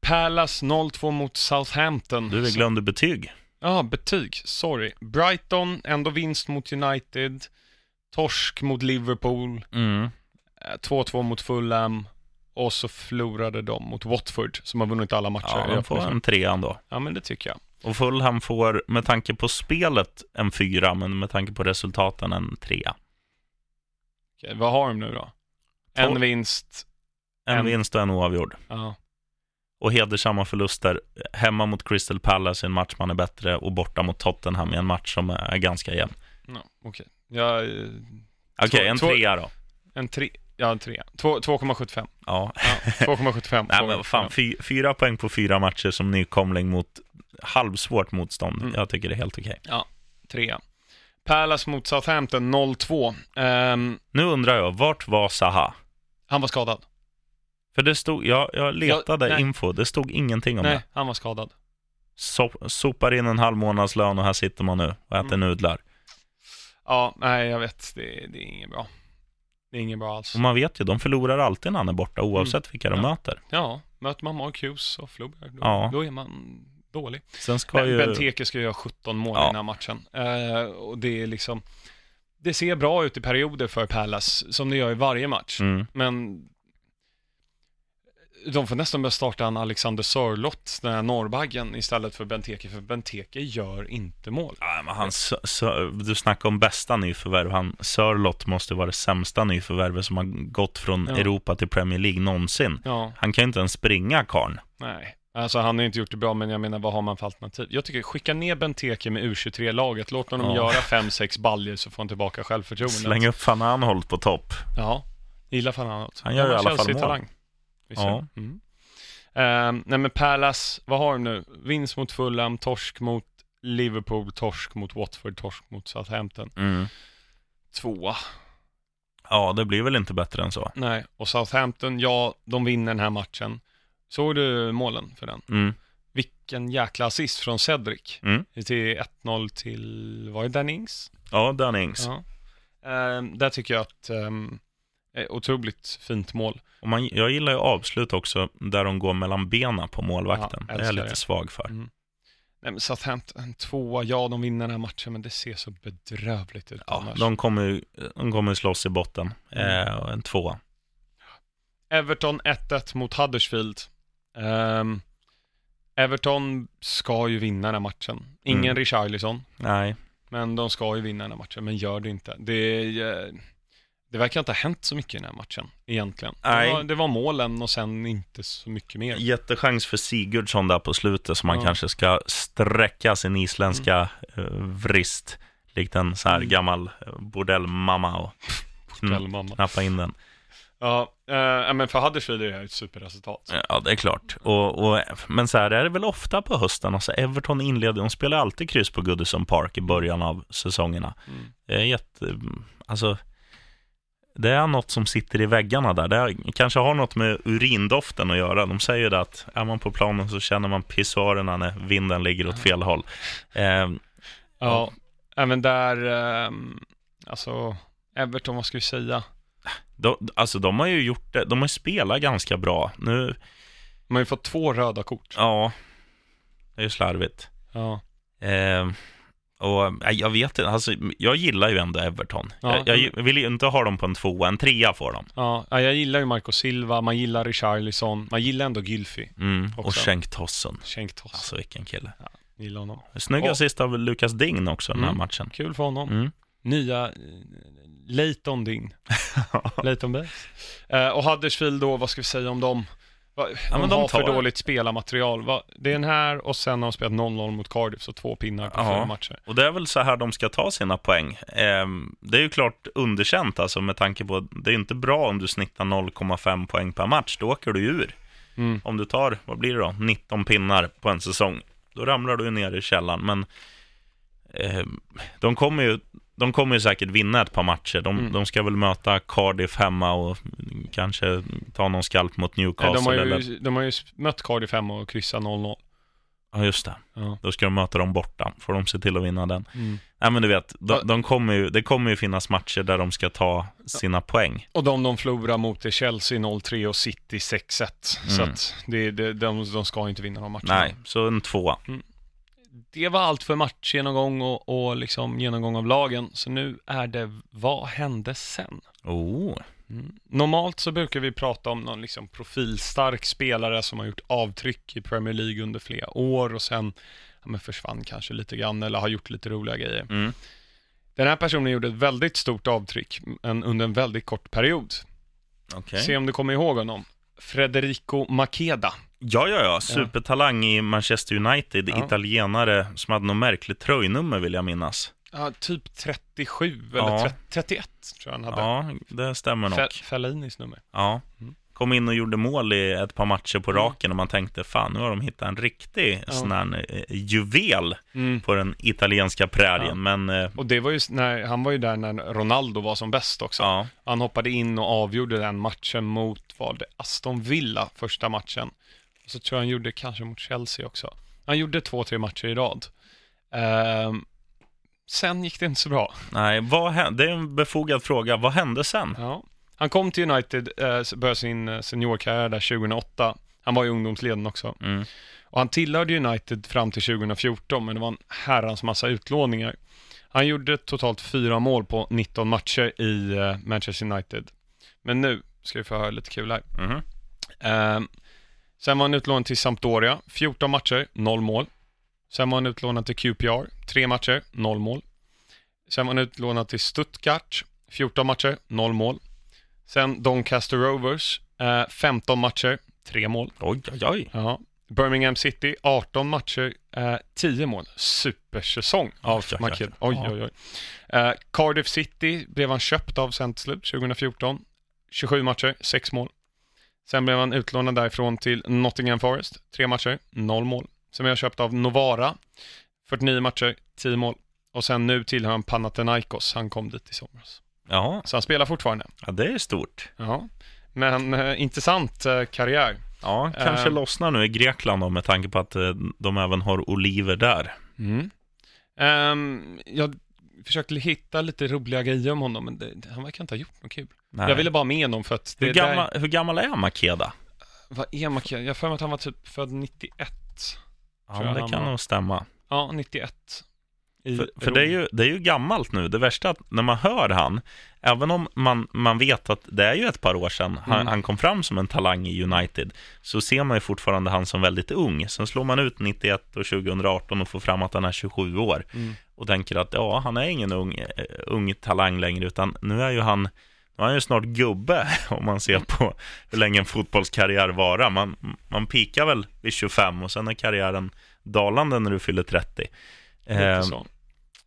S1: Palace 0-2 mot Southampton.
S2: Du, vi glömde betyg.
S1: Ja, betyg. Sorry. Brighton, ändå vinst mot United. Torsk mot Liverpool.
S2: Mm.
S1: Eh, 2-2 mot Fulham. Och så förlorade de mot Watford, som har vunnit alla matcher.
S2: Ja, de får
S1: öppningen.
S2: en trean då.
S1: ja, men det tycker jag.
S2: Och Fulham får, med tanke på spelet, en fyra, men med tanke på resultaten en trea.
S1: Okej, vad har de nu då? En
S2: Tolv.
S1: vinst.
S2: En
S1: En-
S2: vinst och en oavgjord.
S1: Ja.
S2: Och hedersamma förluster. Hemma mot Crystal Palace i en match man är bättre och borta mot Tottenham i en match som är ganska jämn.
S1: Ja, Okej. Ja, eh,
S2: Okej,
S1: Två-
S2: en
S1: två-
S2: trea då.
S1: en tre. Ja, en trea. Två- 2,75.
S2: Ja.
S1: Ja, 2,75.
S2: Nej, men vad fan, fy, fyra poäng på fyra matcher som nykomling mot halvsvårt motstånd.
S1: Mm.
S2: Jag tycker det är helt okej.
S1: Trea. Palace mot Southampton 0-2. Ehm,
S2: Nu undrar jag, vart var Zaha?
S1: han var skadad.
S2: För det stod, jag, jag letade
S1: nej.
S2: info, det stod ingenting om
S1: Nej,
S2: det.
S1: han var skadad.
S2: So, sopar in en halv månads lön och här sitter man nu och äter
S1: Mm.
S2: nudlar.
S1: Ja, nej, jag vet. Det, det är inget bra. Det är inget bra alls.
S2: Och man vet ju, de förlorar alltid när han är borta oavsett vilka de
S1: Ja.
S2: möter.
S1: Ja, möter man Mark Hughes och Floberg, då,
S2: Ja.
S1: då är man dålig.
S2: Sen ska
S1: Men
S2: ju...
S1: Benteke ska göra 17 mål
S2: Ja.
S1: i den här matchen. Eh, och det är liksom... Det ser bra ut i perioder för Palace, som det gör i varje match.
S2: Mm.
S1: Men de får nästan börja starta en Alexander Sörlott, den här norrbaggen, istället för Benteke, för Benteke gör inte mål.
S2: Ja, men han, du snackar om bästa nyförvärv. Han, Sörlott måste vara det sämsta nyförvärvet som har gått från
S1: Ja.
S2: Europa till Premier League någonsin.
S1: Ja,
S2: Han kan ju inte ens springa karln.
S1: nej. Alltså han har inte gjort det bra, men jag menar vad har man för alternativ? Jag tycker skicka ner Benteke med U23-laget, låt honom
S2: Ja.
S1: göra 5-6 baljer så får han tillbaka självförtroendet.
S2: Släng upp van Anholt på topp.
S1: Ja, gillar fan han
S2: Han gör i alla fall mål.
S1: Chelsea-talang. Visst
S2: Ja.
S1: Mm. Ehm, nej men Palace, vad har de nu? Vinst mot Fulham, torsk mot Liverpool, torsk mot Watford, torsk mot Southampton.
S2: Mm.
S1: Tvåa.
S2: Ja, det blir väl inte bättre än så.
S1: Nej, och Southampton, ja, de vinner den här matchen. Såg du målen för den?
S2: Mm.
S1: Vilken jäkla assist från Cedric.
S2: Mm.
S1: Till 1-0 till, var det Dennings?
S2: Ja, Dunnings.
S1: Ja. Ehm, där tycker jag att, är otroligt fint mål.
S2: Och man, jag gillar ju avslut också, där de går mellan benen på målvakten.
S1: Ja,
S2: det är jag lite
S1: det.
S2: svag för.
S1: Mm. Nej men Southampton, tvåa, ja de vinner den här matchen men det ser så bedrövligt ut
S2: Ja,
S1: annars.
S2: de kommer de kommer slåss i botten.
S1: Mm.
S2: Eh, en tvåa.
S1: Everton 1-1 mot Huddersfield. Ehm, Everton ska ju vinna den här matchen. Ingen
S2: Mm.
S1: Richarlison,
S2: Nej,
S1: men de ska ju vinna den här matchen, men gör det inte. Det, det verkar inte ha hänt så mycket i den här matchen, egentligen.
S2: Nej.
S1: Det, var, det var målen och sen inte så mycket mer.
S2: jättechans för Sigurdsson där på slutet, som man
S1: Ja.
S2: kanske ska sträcka sin isländska eh, vrist. Likt en så här
S1: Mm.
S2: gammal eh, bordellmamma och knappa in den.
S1: Ja, eh, men för Huddersfield är det här ett superresultat.
S2: Ja, det är klart. Och, och, men så här är det väl ofta på hösten. Alltså Everton inleder, de spelar alltid kryss på Goodison Park i början av säsongerna.
S1: Mm.
S2: Det är jätte, alltså, det är något som sitter i väggarna där. Det är, kanske har något med urindoften att göra. De säger det att är man på planen så känner man pissoarerna när vinden ligger åt fel håll. Eh,
S1: Ja, även där, ehm, alltså, Everton, vad ska vi säga?
S2: De, alltså de har ju gjort det, de har ju spelat ganska bra. Nu,
S1: De har ju fått två röda kort.
S2: ja, det är ju slarvigt.
S1: Ja.
S2: Eh, och jag vet inte, alltså, jag gillar ju ändå Everton.
S1: Ja.
S2: Jag, jag vill ju inte ha dem på en tvåa, en trea får de.
S1: Ja, ja, jag gillar ju Marco Silva, man gillar Richarlison, man gillar ändå Gylfi.
S2: Mm. Och. Schenk Tossen.
S1: Schenk Toss,
S2: Alltså vilken kille.
S1: gillar honom.
S2: Snygg assist av Lukas Dign också den här
S1: Mm.
S2: matchen.
S1: Kul för honom.
S2: Mm.
S1: Nya Leighton Ding. Leighton Baines. Eh, och Huddersfield då, vad ska vi säga om dem? Va, de,
S2: men de
S1: har för
S2: tar-
S1: dåligt spelarmaterial. Va, det är den här och sen har de spelat 0-0 mot Cardiff, så två pinnar på
S2: Ja.
S1: fyra matcher.
S2: Och det är väl så här de ska ta sina poäng. Ehm, det är ju klart underkänt alltså med tanke på att det är inte bra om du snittar 0,5 poäng per match. Då åker du ur.
S1: Mm.
S2: Om du tar, vad blir det då, 19 pinnar på en säsong. Då ramlar du ner i källan. Men ehm, de kommer ju de kommer ju säkert vinna ett par matcher. De,
S1: Mm.
S2: de ska väl möta Cardiff hemma och kanske ta någon skalp mot Newcastle.
S1: De har,
S2: eller...
S1: ju, de har ju mött Cardiff hemma och kryssat 0-0.
S2: Ja, just det.
S1: Ja.
S2: Då ska de möta dem borta. Får de se till att vinna den.
S1: Mm.
S2: Nej, men du vet,
S1: Ja.
S2: de, de kommer ju, det kommer ju finnas matcher där de ska ta sina poäng.
S1: Och de de förlorar mot är Chelsea 0-3 och City 6-1. Så
S2: Mm.
S1: att det, det, de, de ska inte vinna de matcherna.
S2: Nej, så en tvåa.
S1: Det var allt för matchgenomgång och, och liksom genomgång av lagen. Så nu är det, vad hände sen?
S2: Oh.
S1: Mm. Normalt så brukar vi prata om någon liksom profilstark spelare som har gjort avtryck i Premier League under flera år och sen ja, försvann kanske lite grann eller har gjort lite roliga grejer.
S2: Mm.
S1: Den här personen gjorde ett väldigt stort avtryck men under en väldigt kort period.
S2: Okej.
S1: Se om du kommer ihåg honom. Federico Makeda.
S2: Ja, ja, ja. Supertalang i Manchester United.
S1: Ja.
S2: Italienare som hade något märkligt tröjnummer vill jag minnas.
S1: Ja, typ 37 eller
S2: Ja.
S1: 30, 31 tror jag han hade.
S2: Ja, det stämmer nog.
S1: Fe- Fellinis nummer.
S2: Ja.
S1: Mm.
S2: Kom in och gjorde mål i ett par matcher på raken och man tänkte fan, nu har de hittat en riktig
S1: Ja.
S2: sån här eh, juvel
S1: Mm.
S2: på den italienska prärien.
S1: Ja.
S2: Men eh,
S1: Och det var ju, när, han var ju där när Ronaldo var som bäst också.
S2: ja,
S1: Han hoppade in och avgjorde den matchen mot, var det Aston Villa, första matchen. Och så tror jag han gjorde kanske mot Chelsea också. Han gjorde två, tre matcher i rad. Ehm, sen gick det inte så bra.
S2: nej, vad hände? Det är en befogad fråga. Vad hände sen?
S1: Ja. Han kom till United, eh, började sin eh, seniorkarriär där 2008. Han var i ungdomsleden också.
S2: Mm.
S1: Och han tillhörde United fram till 2014, men det var en herrans massa utlåningar. Han gjorde totalt fyra mål på 19 matcher i eh, Manchester United. Men nu ska vi få höra lite kul här.
S2: Mhm.
S1: Ehm, sen var han utlånad till Sampdoria, 14 matcher, 0 mål. Sen var han utlånad till QPR, 3 matcher, 0 mål. Sen var han utlånad till Stuttgart, 14 matcher, 0 mål. Sen Doncaster Rovers, eh, 15 matcher, 3 mål.
S2: Oj, oj, oj.
S1: Ja. Birmingham City, 18 matcher, eh, 10 mål. Supersäsong av
S2: Oj, oj, oj.
S1: Maked. Oj, oj, oj. Eh, Cardiff City blev han köpt av sen till slut, 2014. 27 matcher, 6 mål. Sen blev han utlånad därifrån till Nottingham Forest, 3 matcher, 0 mål. Sen blev han köpt av Novara, 49 matcher, 10 mål. Och sen nu tillhör han Panathinaikos, han kom dit i somras.
S2: Ja,
S1: Så han spelar fortfarande.
S2: ja det är stort.
S1: Ja. Men eh, intressant eh, karriär.
S2: Ja, kanske
S1: Ehm.
S2: lossnar nu i Grekland då, med tanke på att eh, de även har oliver där.
S1: Mm. Ehm, jag försökte hitta lite roliga grejer om honom, men det, han verkar inte ha gjort något kul.
S2: Nej.
S1: Jag ville bara med honom för att det
S2: hur,
S1: där-
S2: gammal, hur gammal är Makeda?
S1: Vad är Makeda? Jag har för mig att han var typ född 91.
S2: Ja, det kan
S1: var.
S2: nog stämma.
S1: Ja, 91. I
S2: För, för det, är ju, det är ju gammalt nu. Det värsta är att när man hör han, även om man, man vet att det är ju ett par år sedan han,
S1: Mm.
S2: han kom fram som en talang i United, så ser man ju fortfarande han som väldigt ung. Sen slår man ut 91 och 2018 och får fram att han är 27 år
S1: Mm.
S2: Och tänker att ja, han är ingen ung, eh, ung talang längre, utan nu är ju han nu är han ju snart gubbe om man ser på hur länge en fotbollskarriär varar. Man, man pikar väl vid 25 och sen är karriären dalande när du fyller 30.
S1: Lite
S2: Eh,
S1: så.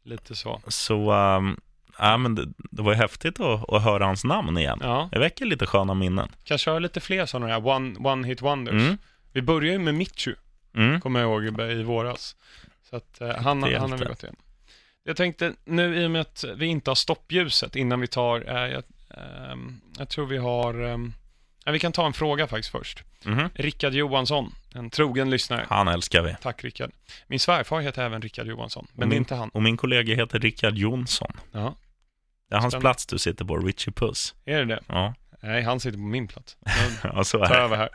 S1: Lite så.
S2: så, um, ja, men det, det var ju häftigt att, att höra hans namn igen.
S1: Ja,
S2: Det väcker lite sköna minnen.
S1: kan köra lite fler sådana här one, one hit wonders.
S2: Mm.
S1: Vi börjar ju med Michu,
S2: Mm.
S1: kommer jag ihåg, i våras. Så att eh, han, han har vi gått igen. Jag tänkte nu i och med att vi inte har stoppljuset innan vi tar, eh, jag, ehm, jag tror vi har... ja, vi kan ta en fråga faktiskt först.
S2: Mhm.
S1: Rickard Johansson, en trogen lyssnare.
S2: Han älskar vi.
S1: Tack Rickard. Min svärfar heter även Rickard Johansson, men
S2: Och
S1: det är
S2: min-
S1: inte han.
S2: Och min kollega heter Rickard Jonsson.
S1: Ja,
S2: Det är hans
S1: Spännande.
S2: plats du sitter på, Richie Puss.
S1: är det det?
S2: Ja,
S1: Nej, han sitter på min plats.
S2: Ja så är det.
S1: över här.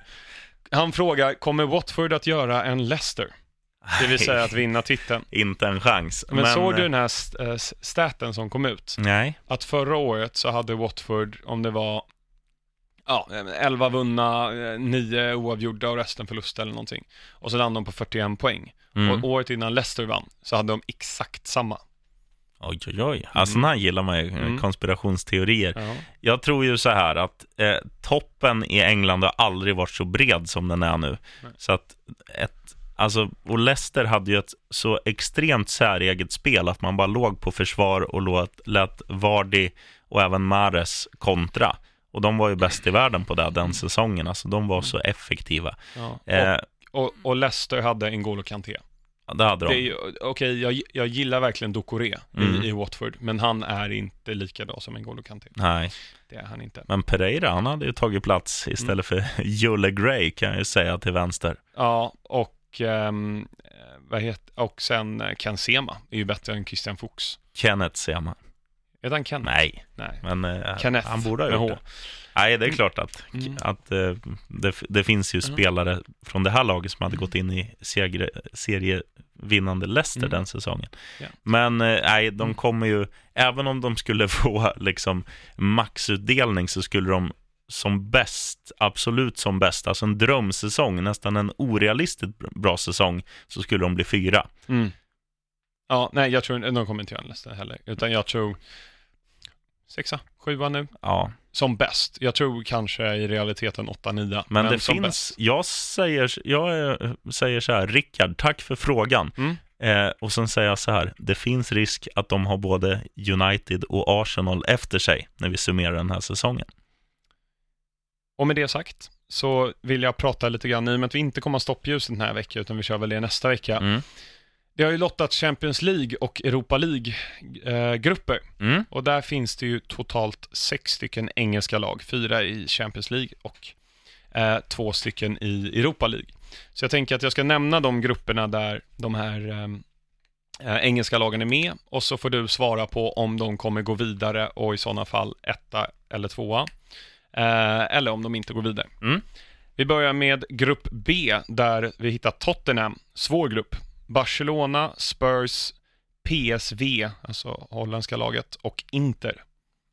S1: Han frågar, kommer Watford att göra en Leicester? Det vill säga att vinna titeln.
S2: Inte en chans.
S1: Men, såg du
S2: eh,
S1: den här äh, staten som kom ut?
S2: Nej.
S1: Att förra året så hade Watford, om det var ja, 11 vunna, 9 oavgjorda och resten förlust eller någonting. Och så landade de på 41 poäng.
S2: Mm.
S1: Och året innan Leicester vann så hade de exakt samma.
S2: Oj, oj, oj. Alltså, sådana här gillar man ju, eh,
S1: Mm.
S2: konspirationsteorier.
S1: Ja.
S2: Jag tror ju så här att eh, toppen i England har aldrig varit så bred som den är nu.
S1: Nej.
S2: Så att ett, alltså, och Leicester hade ju ett så extremt säreget spel att man bara låg på försvar och låt, lät Vardy och även Mares kontra. Och de var ju bäst i världen på det den säsongen. Alltså de var så effektiva.
S1: Ja.
S2: Eh,
S1: Och, och, och Leicester hade N'Golo Kanté.
S2: ja, det hade de.
S1: Okej, jag, jag gillar verkligen Doucouré
S2: Mm.
S1: i, i Watford, men han är inte lika bra som N'Golo Kanté.
S2: Nej,
S1: Det är han inte.
S2: men Pereira, han hade ju tagit plats istället för Julle Gray kan jag ju säga till vänster.
S1: Ja, och, ehm, eh, vad heter, och sen eh, Ken Sema är ju bättre än Christian Fuchs.
S2: Kenneth man.
S1: Är han Ken?
S2: Nej,
S1: Nej.
S2: men eh,
S1: Kenneth
S2: han borde ha gjort det. Nej, det är klart att,
S1: Mm.
S2: att eh, det, det finns ju
S1: Mm.
S2: spelare från det här laget som hade gått in i seger, serievinnande Leicester
S1: Mm.
S2: den säsongen.
S1: Ja.
S2: Men nej, de
S1: Mm.
S2: kommer ju, även om de skulle få liksom maxutdelning så skulle de som bäst, absolut som bäst, alltså en drömsäsong, nästan en orealistiskt bra säsong, så skulle de bli fyra.
S1: Mm. Ja, nej, jag tror de kommer inte göra en Leicester heller, utan jag tror sexa, sjua nu,
S2: Ja,
S1: som bäst. Jag tror kanske i realiteten åtta, nia,
S2: men, det
S1: som
S2: finns,
S1: bäst.
S2: jag säger, jag eh, säger så här, Rickard, tack för frågan.
S1: Mm.
S2: Eh, och sen säger jag så här, det finns risk att de har både United och Arsenal efter sig när vi summerar den här säsongen.
S1: Och med det sagt så vill jag prata lite grann, i och med att vi inte kommer ha stoppljus den här veckan, utan vi kör väl det nästa vecka.
S2: Mm.
S1: Det har ju lottat Champions League och Europa League-grupper.
S2: Mm.
S1: Och där finns det ju totalt sex stycken engelska lag, fyra i Champions League och eh, två stycken i Europa League. Så jag tänker att jag ska nämna de grupperna där de här ehm, eh, engelska lagen är med och så får du svara på om de kommer gå vidare och i sådana fall etta eller tvåa. Eh, eller om de inte går vidare.
S2: Mm.
S1: Vi börjar med grupp B där vi hittar Tottenham, svår grupp. Barcelona, Spurs, PSV, alltså holländska laget, och Inter.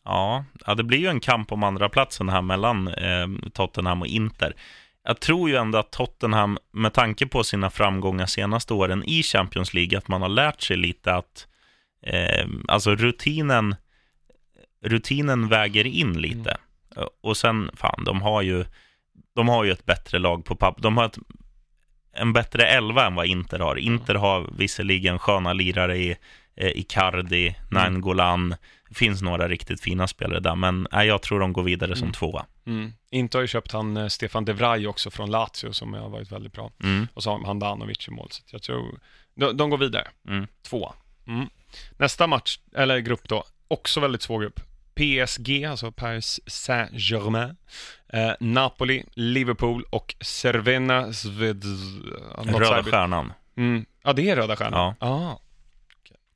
S2: Ja, ja, det blir ju en kamp om andra platsen här mellan eh, Tottenham och Inter. Jag tror ju ändå att Tottenham, med tanke på sina framgångar senaste åren i Champions League, att man har lärt sig lite att eh, alltså rutinen, rutinen väger in lite. Och sen, fan, de har ju, de har ju ett bättre lag på papp. De har ett, en bättre elva än vad Inter har. Inter har visserligen sköna lirare i eh, Icardi, Nainggolan. Det finns några riktigt fina spelare där, men nej, jag tror de går vidare som
S1: Mm.
S2: tvåa.
S1: Mm. Inter har ju köpt han eh, Stefan de Vrij också från Lazio som har varit väldigt bra.
S2: Mm.
S1: Och så har han Danovic i mål, så jag tror de, de går vidare.
S2: Mm.
S1: Tvåa. Mm. Nästa match, eller grupp då, också väldigt svår grupp. PSG, alltså Paris Saint-Germain, eh, Napoli, Liverpool och Cervena Sved...
S2: Röda
S1: serbiskt.
S2: stjärnan.
S1: Mm. Ja, det är Röda Stjärnan?
S2: Ja.
S1: Ah.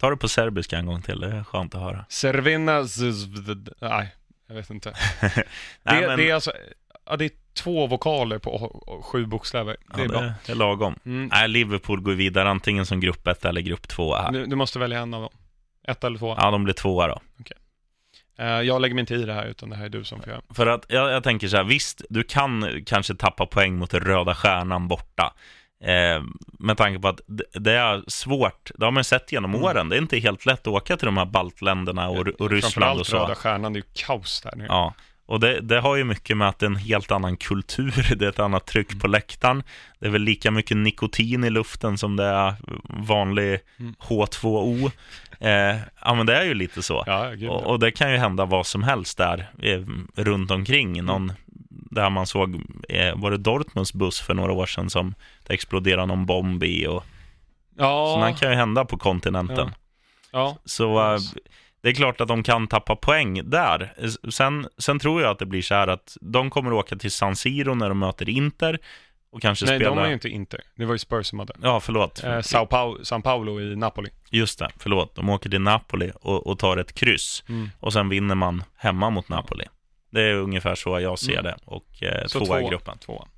S2: Ta det på serbiska en gång till, det är skönt att höra.
S1: Cervena Zved... Nej, jag vet inte.
S2: Nej,
S1: det,
S2: men-
S1: det är alltså... Ja, det är två vokaler på sju bokstäver. Det är
S2: ja,
S1: bra.
S2: det, är lagom.
S1: Mm.
S2: Nej, Liverpool går vidare antingen som grupp 1 eller grupp 2 här.
S1: Du, du måste välja en av dem. Ett eller två.
S2: Ja, de blir tvåa då.
S1: Eh, jag lägger mig inte i det här, utan det här är du som får göra.
S2: För att jag, jag tänker så här, visst, du kan kanske tappa poäng mot Röda Stjärnan borta. Eh, med tanke på att det, är svårt, det har man sett genom
S1: Mm.
S2: åren. Det är inte helt lätt att åka till de här baltländerna och, och Ryssland och
S1: Framförallt Röda
S2: så.
S1: Stjärnan, det är ju kaos där nu.
S2: Ja, och det, det har ju mycket med att det är en helt annan kultur, det är ett annat tryck på läktaren. Det är väl lika mycket nikotin i luften som det är vanlig
S1: Mm.
S2: H2O. Eh, ja, men det är ju lite så.
S1: Ja.
S2: Och, och det kan ju hända vad som helst där eh, runt omkring.
S1: Mm.
S2: Någon, där man såg, eh, var det Dortmunds buss för några år sedan som det exploderade någon bomb i och
S1: ja,
S2: sådana kan ju hända på kontinenten.
S1: ja.
S2: Så eh. Det är klart att de kan tappa poäng där. Sen, sen tror jag att det blir så här att de kommer att åka till San Siro när de möter Inter och kanske
S1: Nej,
S2: spela...
S1: de är ju inte Inter. Det var ju Spurs som hade.
S2: Ja, förlåt.
S1: Eh, Sao, Paulo, San Paolo i Napoli.
S2: Just det, förlåt. De åker till Napoli och, och tar ett kryss.
S1: Mm.
S2: Och sen vinner man hemma mot Napoli. Det är ungefär så jag ser
S1: Mm.
S2: det. Och eh,
S1: Så
S2: tvåa i gruppen.
S1: tvåa.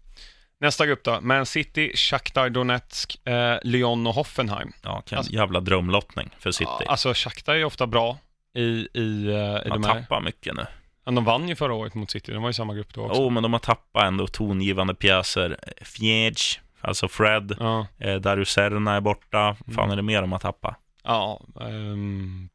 S1: Nästa grupp då. Man City, Shakhtar Donetsk, eh, Lyon och Hoffenheim.
S2: Ja, kan,
S1: Alltså-
S2: jävla drömlottning för City.
S1: Ja, alltså Shakhtar är ofta bra i, i, eh, i
S2: Man
S1: de här.
S2: tappar mycket nu.
S1: Men de vann ju förra året mot City. De var i samma grupp då också.
S2: Jo, men de har tappat ändå tongivande pjäser. Fjädj, alltså Fred,
S1: Ja,
S2: eh, Darius Serna är borta. fan
S1: Mm.
S2: är det mer de har tappat?
S1: ja ehm,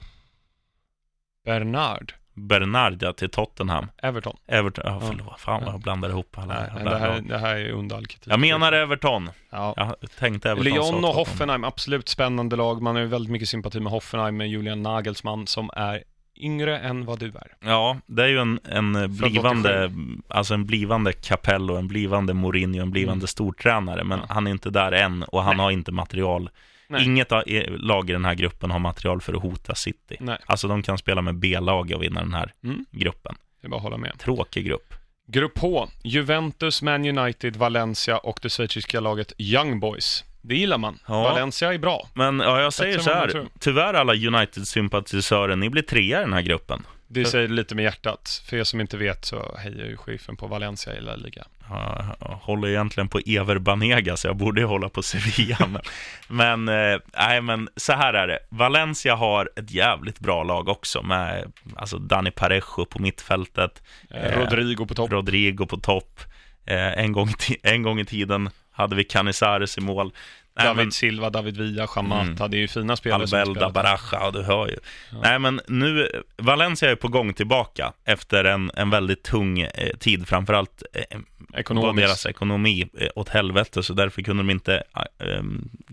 S1: Bernard,
S2: Bernard ja, till Tottenham.
S1: Everton.
S2: Everton, ja förlåt, fan vad jag blandar ihop alla.
S1: Nej,
S2: alla
S1: det, här, det här är under all kritik.
S2: Jag menar Everton.
S1: Ja.
S2: Jag tänkte Everton
S1: Lyon och. Hoffenheim, absolut spännande lag. Man har ju väldigt mycket sympati med Hoffenheim, med Julian Nagelsmann, som är yngre än vad du är.
S2: Ja, det är ju en, en blivande, alltså en blivande Capello, en blivande Mourinho, en blivande
S1: Mm.
S2: stortränare. Men
S1: Ja.
S2: han är inte där än och han
S1: Nej.
S2: har inte material.
S1: Nej.
S2: Inget lag i den här gruppen har material för att hota City.
S1: Nej,
S2: Alltså de kan spela med B-lag och vinna den här
S1: Mm.
S2: gruppen.
S1: det är bara att hålla med.
S2: Tråkig grupp.
S1: Grupp H, Juventus, Man United, Valencia och det schweiziska laget Young Boys. Det gillar man.
S2: Ja.
S1: Valencia är bra.
S2: Men ja, jag säger
S1: Bättre
S2: så här, tyvärr alla United-sympatisörer, ni blir trea i den här gruppen.
S1: Det säger lite med hjärtat. För er som inte vet så hejar ju chefen på Valencia i La Liga.
S2: Ja, Jag håller egentligen på Ever Banega, så jag borde ju hålla på Sevilla. men, men, eh, nej, men så här är det. Valencia har ett jävligt bra lag också, med alltså Dani Parejo på mittfältet,
S1: Eh, Rodrigo på topp.
S2: Rodrigo på topp. Eh, en, gång en gång i tiden hade vi Canizares i mål. Nej,
S1: David
S2: men-
S1: Silva, David Villa, Chamata.
S2: Mm.
S1: Det är ju fina spelare
S2: Albelda. Baraja, ja, du hör ju.
S1: Ja.
S2: Nej, men nu, Valencia är på gång tillbaka efter en, en väldigt tung eh, tid, framförallt eh,
S1: Ekonomiskt.
S2: deras ekonomi eh, åt helvete, så därför kunde de inte eh, eh,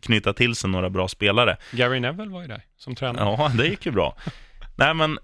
S2: knyta till sig några bra spelare.
S1: Gary Neville var ju där som tränare.
S2: Ja, det gick ju bra. Nej, men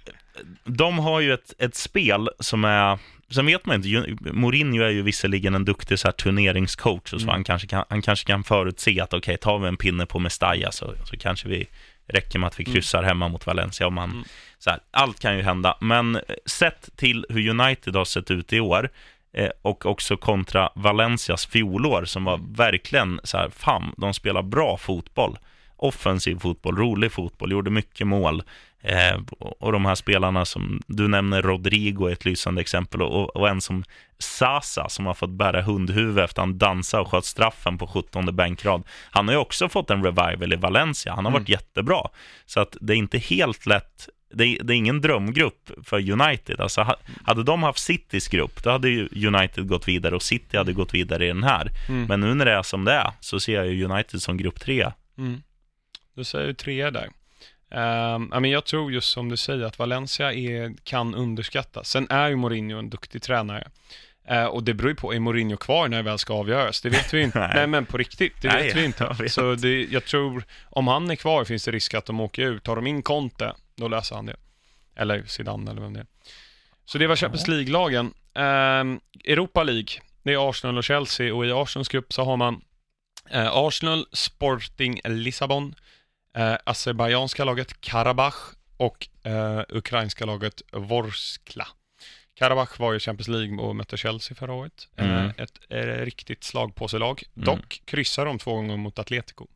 S2: de har ju ett, ett spel som är... Sen vet man inte, Mourinho är ju visserligen en duktig så här, turneringscoach och så,
S1: Mm.
S2: han, kanske kan, han kanske kan förutse att okej, tar vi en pinne på Mestalla så, så kanske vi räcker med att vi kryssar hemma mot Valencia. Om man,
S1: Mm.
S2: så här, allt kan ju hända, men eh, sett till hur United har sett ut i år eh, och också kontra Valencias fjolår som var verkligen så här, fan, de spelar bra fotboll offensiv fotboll, rolig fotboll, gjorde mycket mål. Eh, och de här spelarna som du nämner, Rodrigo är ett lysande exempel och, och en som Sasa som har fått bära hundhuvud efter att han dansade och sköt straffen på 17 bänkrad. Han har ju också fått en revival i Valencia, han har
S1: Mm.
S2: varit jättebra. Så att det är inte helt lätt, det är, det är ingen drömgrupp för United. Alltså, ha- hade de haft Citys grupp, då hade ju United gått vidare och City hade gått vidare i den här.
S1: Mm.
S2: Men nu när det är som det är, så ser jag ju United som grupp tre.
S1: Mm. Du säger ju trea där. Ehm, men jag tror just som du säger att Valencia är, kan underskattas. Sen är ju Mourinho en duktig tränare. Eh, och det beror ju på, är Mourinho kvar när det väl ska avgöras? Det vet vi inte.
S2: Nej.
S1: Nej. men på riktigt, det
S2: Nej,
S1: vet vi inte.
S2: jag vet.
S1: Så det, jag tror, om han är kvar finns det risk att de åker ut. Tar de in Conte, då löser han det. Eller Zidane eller vem det är. Så det var Champions League-lagen. Ehm, Europa League, det är Arsenal och Chelsea och i Arsenals grupp så har man eh, Arsenal, Sporting Lissabon, eh, azerbajdzjanska laget Karabach och eh, ukrainska laget Vorskla. Karabach var ju Champions League och mötte Chelsea förra året.
S2: Mm.
S1: Eh, ett eh, riktigt slagpåselag.
S2: Mm.
S1: Dock kryssar de två gånger mot Atletico.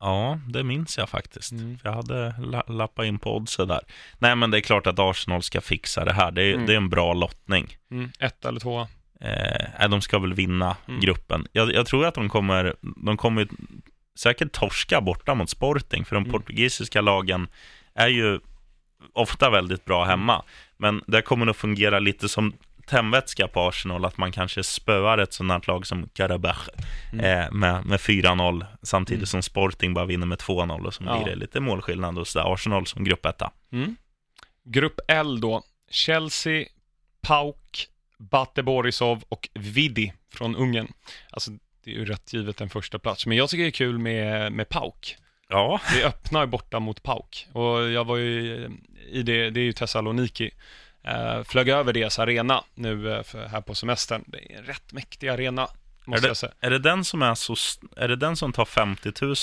S2: Ja, det minns jag faktiskt.
S1: Mm.
S2: Jag hade la lappat in på oddset där. Nej, men det är klart att Arsenal ska fixa det här. Det är,
S1: Mm.
S2: det är en bra lottning.
S1: Mm. Ett eller två.
S2: Eh, de ska väl vinna
S1: Mm.
S2: gruppen. Jag, jag tror att de kommer, de kommer säkert torska borta mot Sporting, för de
S1: Mm.
S2: portugisiska lagen är ju ofta väldigt bra hemma. Men det kommer nog fungera lite som tändvätska på Arsenal, att man kanske spöar ett sådant lag som Karabach
S1: Mm.
S2: eh, med, med 4-0, samtidigt
S1: Mm.
S2: som Sporting bara vinner med 2-0 och så
S1: Ja.
S2: blir det lite målskillnad hos det Arsenal som gruppetta.
S1: Mm. Grupp L då. Chelsea, Pauk, Bate Borisov och Vidi från Ungern. Alltså, det är ju rätt givet en första plats. Men jag tycker det är kul med, med Pauk.
S2: Ja,
S1: Vi öppnar borta mot Pauk. Och jag var ju i det, det är ju Thessaloniki. Uh, flög över deras arena nu eh, för, här på semestern. Det är en rätt mäktig arena, måste
S2: det-
S1: jag säga.
S2: är det den som är så, är det den som tar 50 000?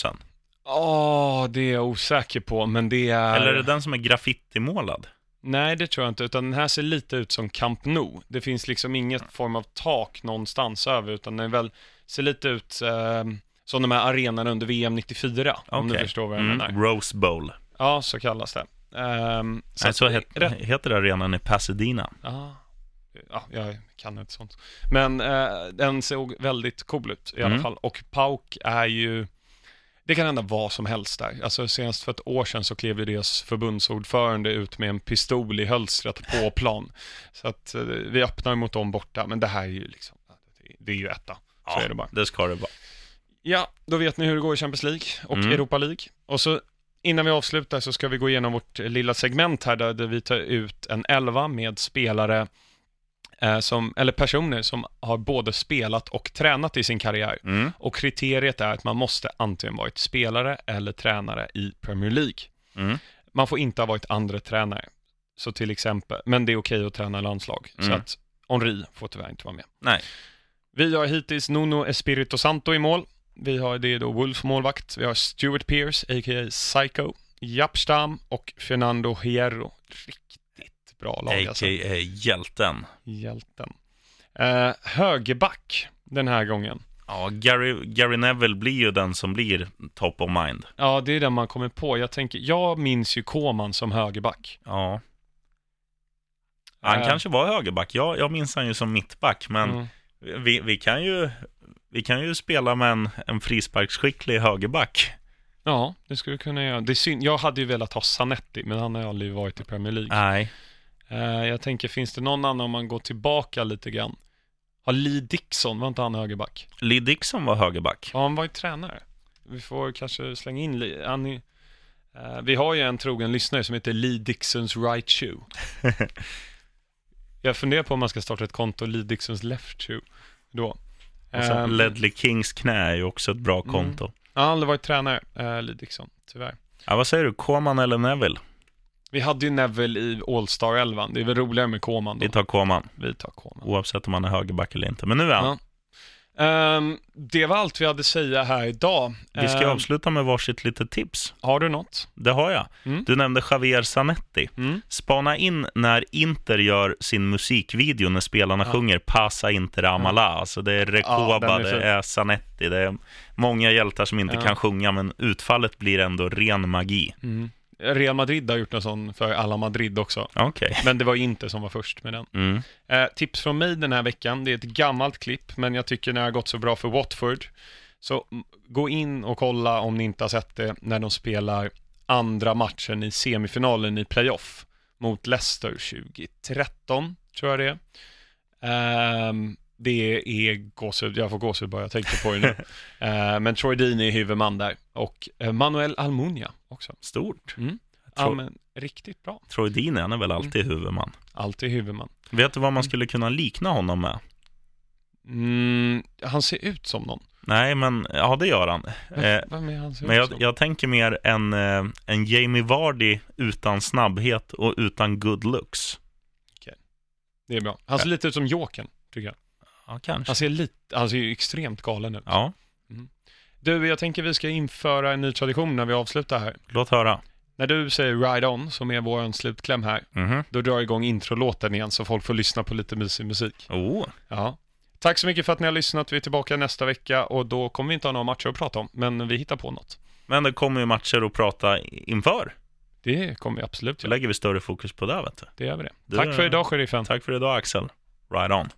S1: Åh, det är jag osäker på, men det är...
S2: Eller är det den som är graffitimålad?
S1: Nej, det tror jag inte, utan den här ser lite ut som Camp Nou. Det finns liksom inget form av tak någonstans över, utan den väl, ser lite ut eh, som de här arenorna under VM 94, om du förstår vad jag
S2: Mm,
S1: menar.
S2: Rose Bowl.
S1: Ja, så kallas det. Ehm, så
S2: Nej,
S1: att-
S2: så het,
S1: rätt
S2: heter arenan i Pasadena.
S1: Ja, ja, jag kan inte sånt. Men eh, den såg väldigt cool ut i alla
S2: Mm.
S1: fall. Och Pauk är ju, det kan hända vad som helst där. Alltså senast för ett år sedan så klev ju deras förbundsordförande ut med en pistol i hölstret på plan. Så att eh, vi öppnar mot dem borta, men det här är ju liksom, det är ju etta. Så är det bara.
S2: det ska det vara.
S1: Ja, då vet ni hur det går i Champions League och
S2: Mm.
S1: Europa League. Och så innan vi avslutar så ska vi gå igenom vårt lilla segment här där, vi tar ut en elva med spelare som, eller personer som har både spelat och tränat i sin karriär.
S2: Mm.
S1: Och kriteriet är att man måste antingen varit spelare eller tränare i Premier League.
S2: Mm.
S1: Man får inte ha varit andra tränare. Så till exempel, men det är okej att träna landslag. Så
S2: Mm.
S1: att Henri får tyvärr inte vara med.
S2: Nej.
S1: Vi har hittills Nuno Espirito Santo i mål. Vi har, det är då Wolf målvakt. Vi har Stuart Pearce, a.k.a. Psycho, Japp Stam och Fernando Hierro. Riktigt bra lag alltså.
S2: A.k.a. hjälten.
S1: Hjälten. Eh, högerback den här gången.
S2: Ja, Gary, Gary Neville blir ju den som blir top of mind.
S1: Ja, det är den man kommer på. Jag tänker, jag minns ju Koman som högerback.
S2: Ja. Han
S1: Eh,
S2: kanske var högerback. Jag, jag minns han ju som mittback, men
S1: mm.
S2: vi, vi, kan ju, vi kan ju spela med en, en frisparksskicklig högerback.
S1: Ja, det skulle vi kunna göra. Det är synd. Jag hade ju velat ha Zanetti, men han har ju aldrig varit i Premier League.
S2: Nej.
S1: Eh, jag tänker, finns det någon annan om man går tillbaka lite grann? Har Lee Dixon, var inte han högerback?
S2: Lee Dixon var högerback.
S1: Ja, han var ju tränare. Vi får kanske slänga in Lee. Han är, eh, vi har ju en trogen lyssnare som heter Lee Dixons right shoe. jag funderar på om man ska starta ett konto Lee Dixons left shoe då.
S2: Och sen
S1: Ehm,
S2: Ledley Kings knä är ju också ett bra
S1: Mm.
S2: konto.
S1: Han har aldrig varit tränare, eh, Lee Dixon, tyvärr.
S2: Ja, vad säger du, Koman eller Neville?
S1: Vi hade ju Neville i All-Star 11. Det är väl roligare med Koman då.
S2: Vi tar Koman,
S1: Vi tar Koman.
S2: oavsett om han är högerback eller inte. Men nu är han.
S1: Ja. Ehm, det var allt vi hade att säga här idag.
S2: Vi ska
S1: Ehm,
S2: avsluta med varsitt litet tips.
S1: Har du något?
S2: Det har jag.
S1: Mm.
S2: Du nämnde Javier Zanetti.
S1: Mm.
S2: Spana in när Inter gör sin musikvideo när spelarna
S1: Ja.
S2: sjunger Passa Inter Amala. Alltså det är
S1: Ja,
S2: Recoba,
S1: är
S2: det är Zanetti, det är många hjältar som inte
S1: Ja.
S2: kan sjunga, men utfallet blir ändå ren magi.
S1: Mm. Real Madrid har gjort en sån för alla Madrid också.
S2: Okej.
S1: Men det var inte som var först med den.
S2: Mm.
S1: Eh, tips från mig den här veckan, det är ett gammalt klipp, men jag tycker när det har gått så bra för Watford. Så gå in och kolla om ni inte har sett det, när de spelar andra matchen i semifinalen i playoff mot Leicester 2013, tror jag det är. Ehm, det är gåshud, jag får gåshud bara jag tänker på det nu. Eh, men Troy Deeney är huvudman där och eh, Manuel Almunia också.
S2: Stort.
S1: Mm. Ja, men riktigt bra.
S2: Troy han är väl alltid
S1: Mm.
S2: huvudman.
S1: Alltid huvudman.
S2: Vet du vad man skulle kunna likna honom med?
S1: Mm, han ser ut som någon.
S2: Nej, men ja, det gör han. Eh,
S1: Vem är han ser
S2: men jag, jag tänker mer en, eh, en Jamie Vardy utan snabbhet och utan good looks.
S1: Det är bra. Han ser lite ut som Jokern, tycker jag.
S2: Ja, kanske.
S1: Han ser, lite, han ser ju extremt galen ut.
S2: Ja,
S1: Du, jag tänker vi ska införa en ny tradition när vi avslutar här.
S2: låt höra.
S1: När du säger Ride On, som är vår slutkläm här,
S2: Mhm.
S1: då drar jag igång introlåten igen så folk får lyssna på lite mysig musik.
S2: Oh,
S1: Ja. Tack så mycket för att ni har lyssnat. Vi är tillbaka nästa vecka och då kommer vi inte ha några matcher att prata om, men vi hittar på något.
S2: men det kommer ju matcher att prata inför.
S1: Det kommer vi absolut göra.
S2: lägger vi större fokus på det, vet du.
S1: Det gör vi det. Tack för idag, sheriffen.
S2: Tack för idag, Axel. Right on.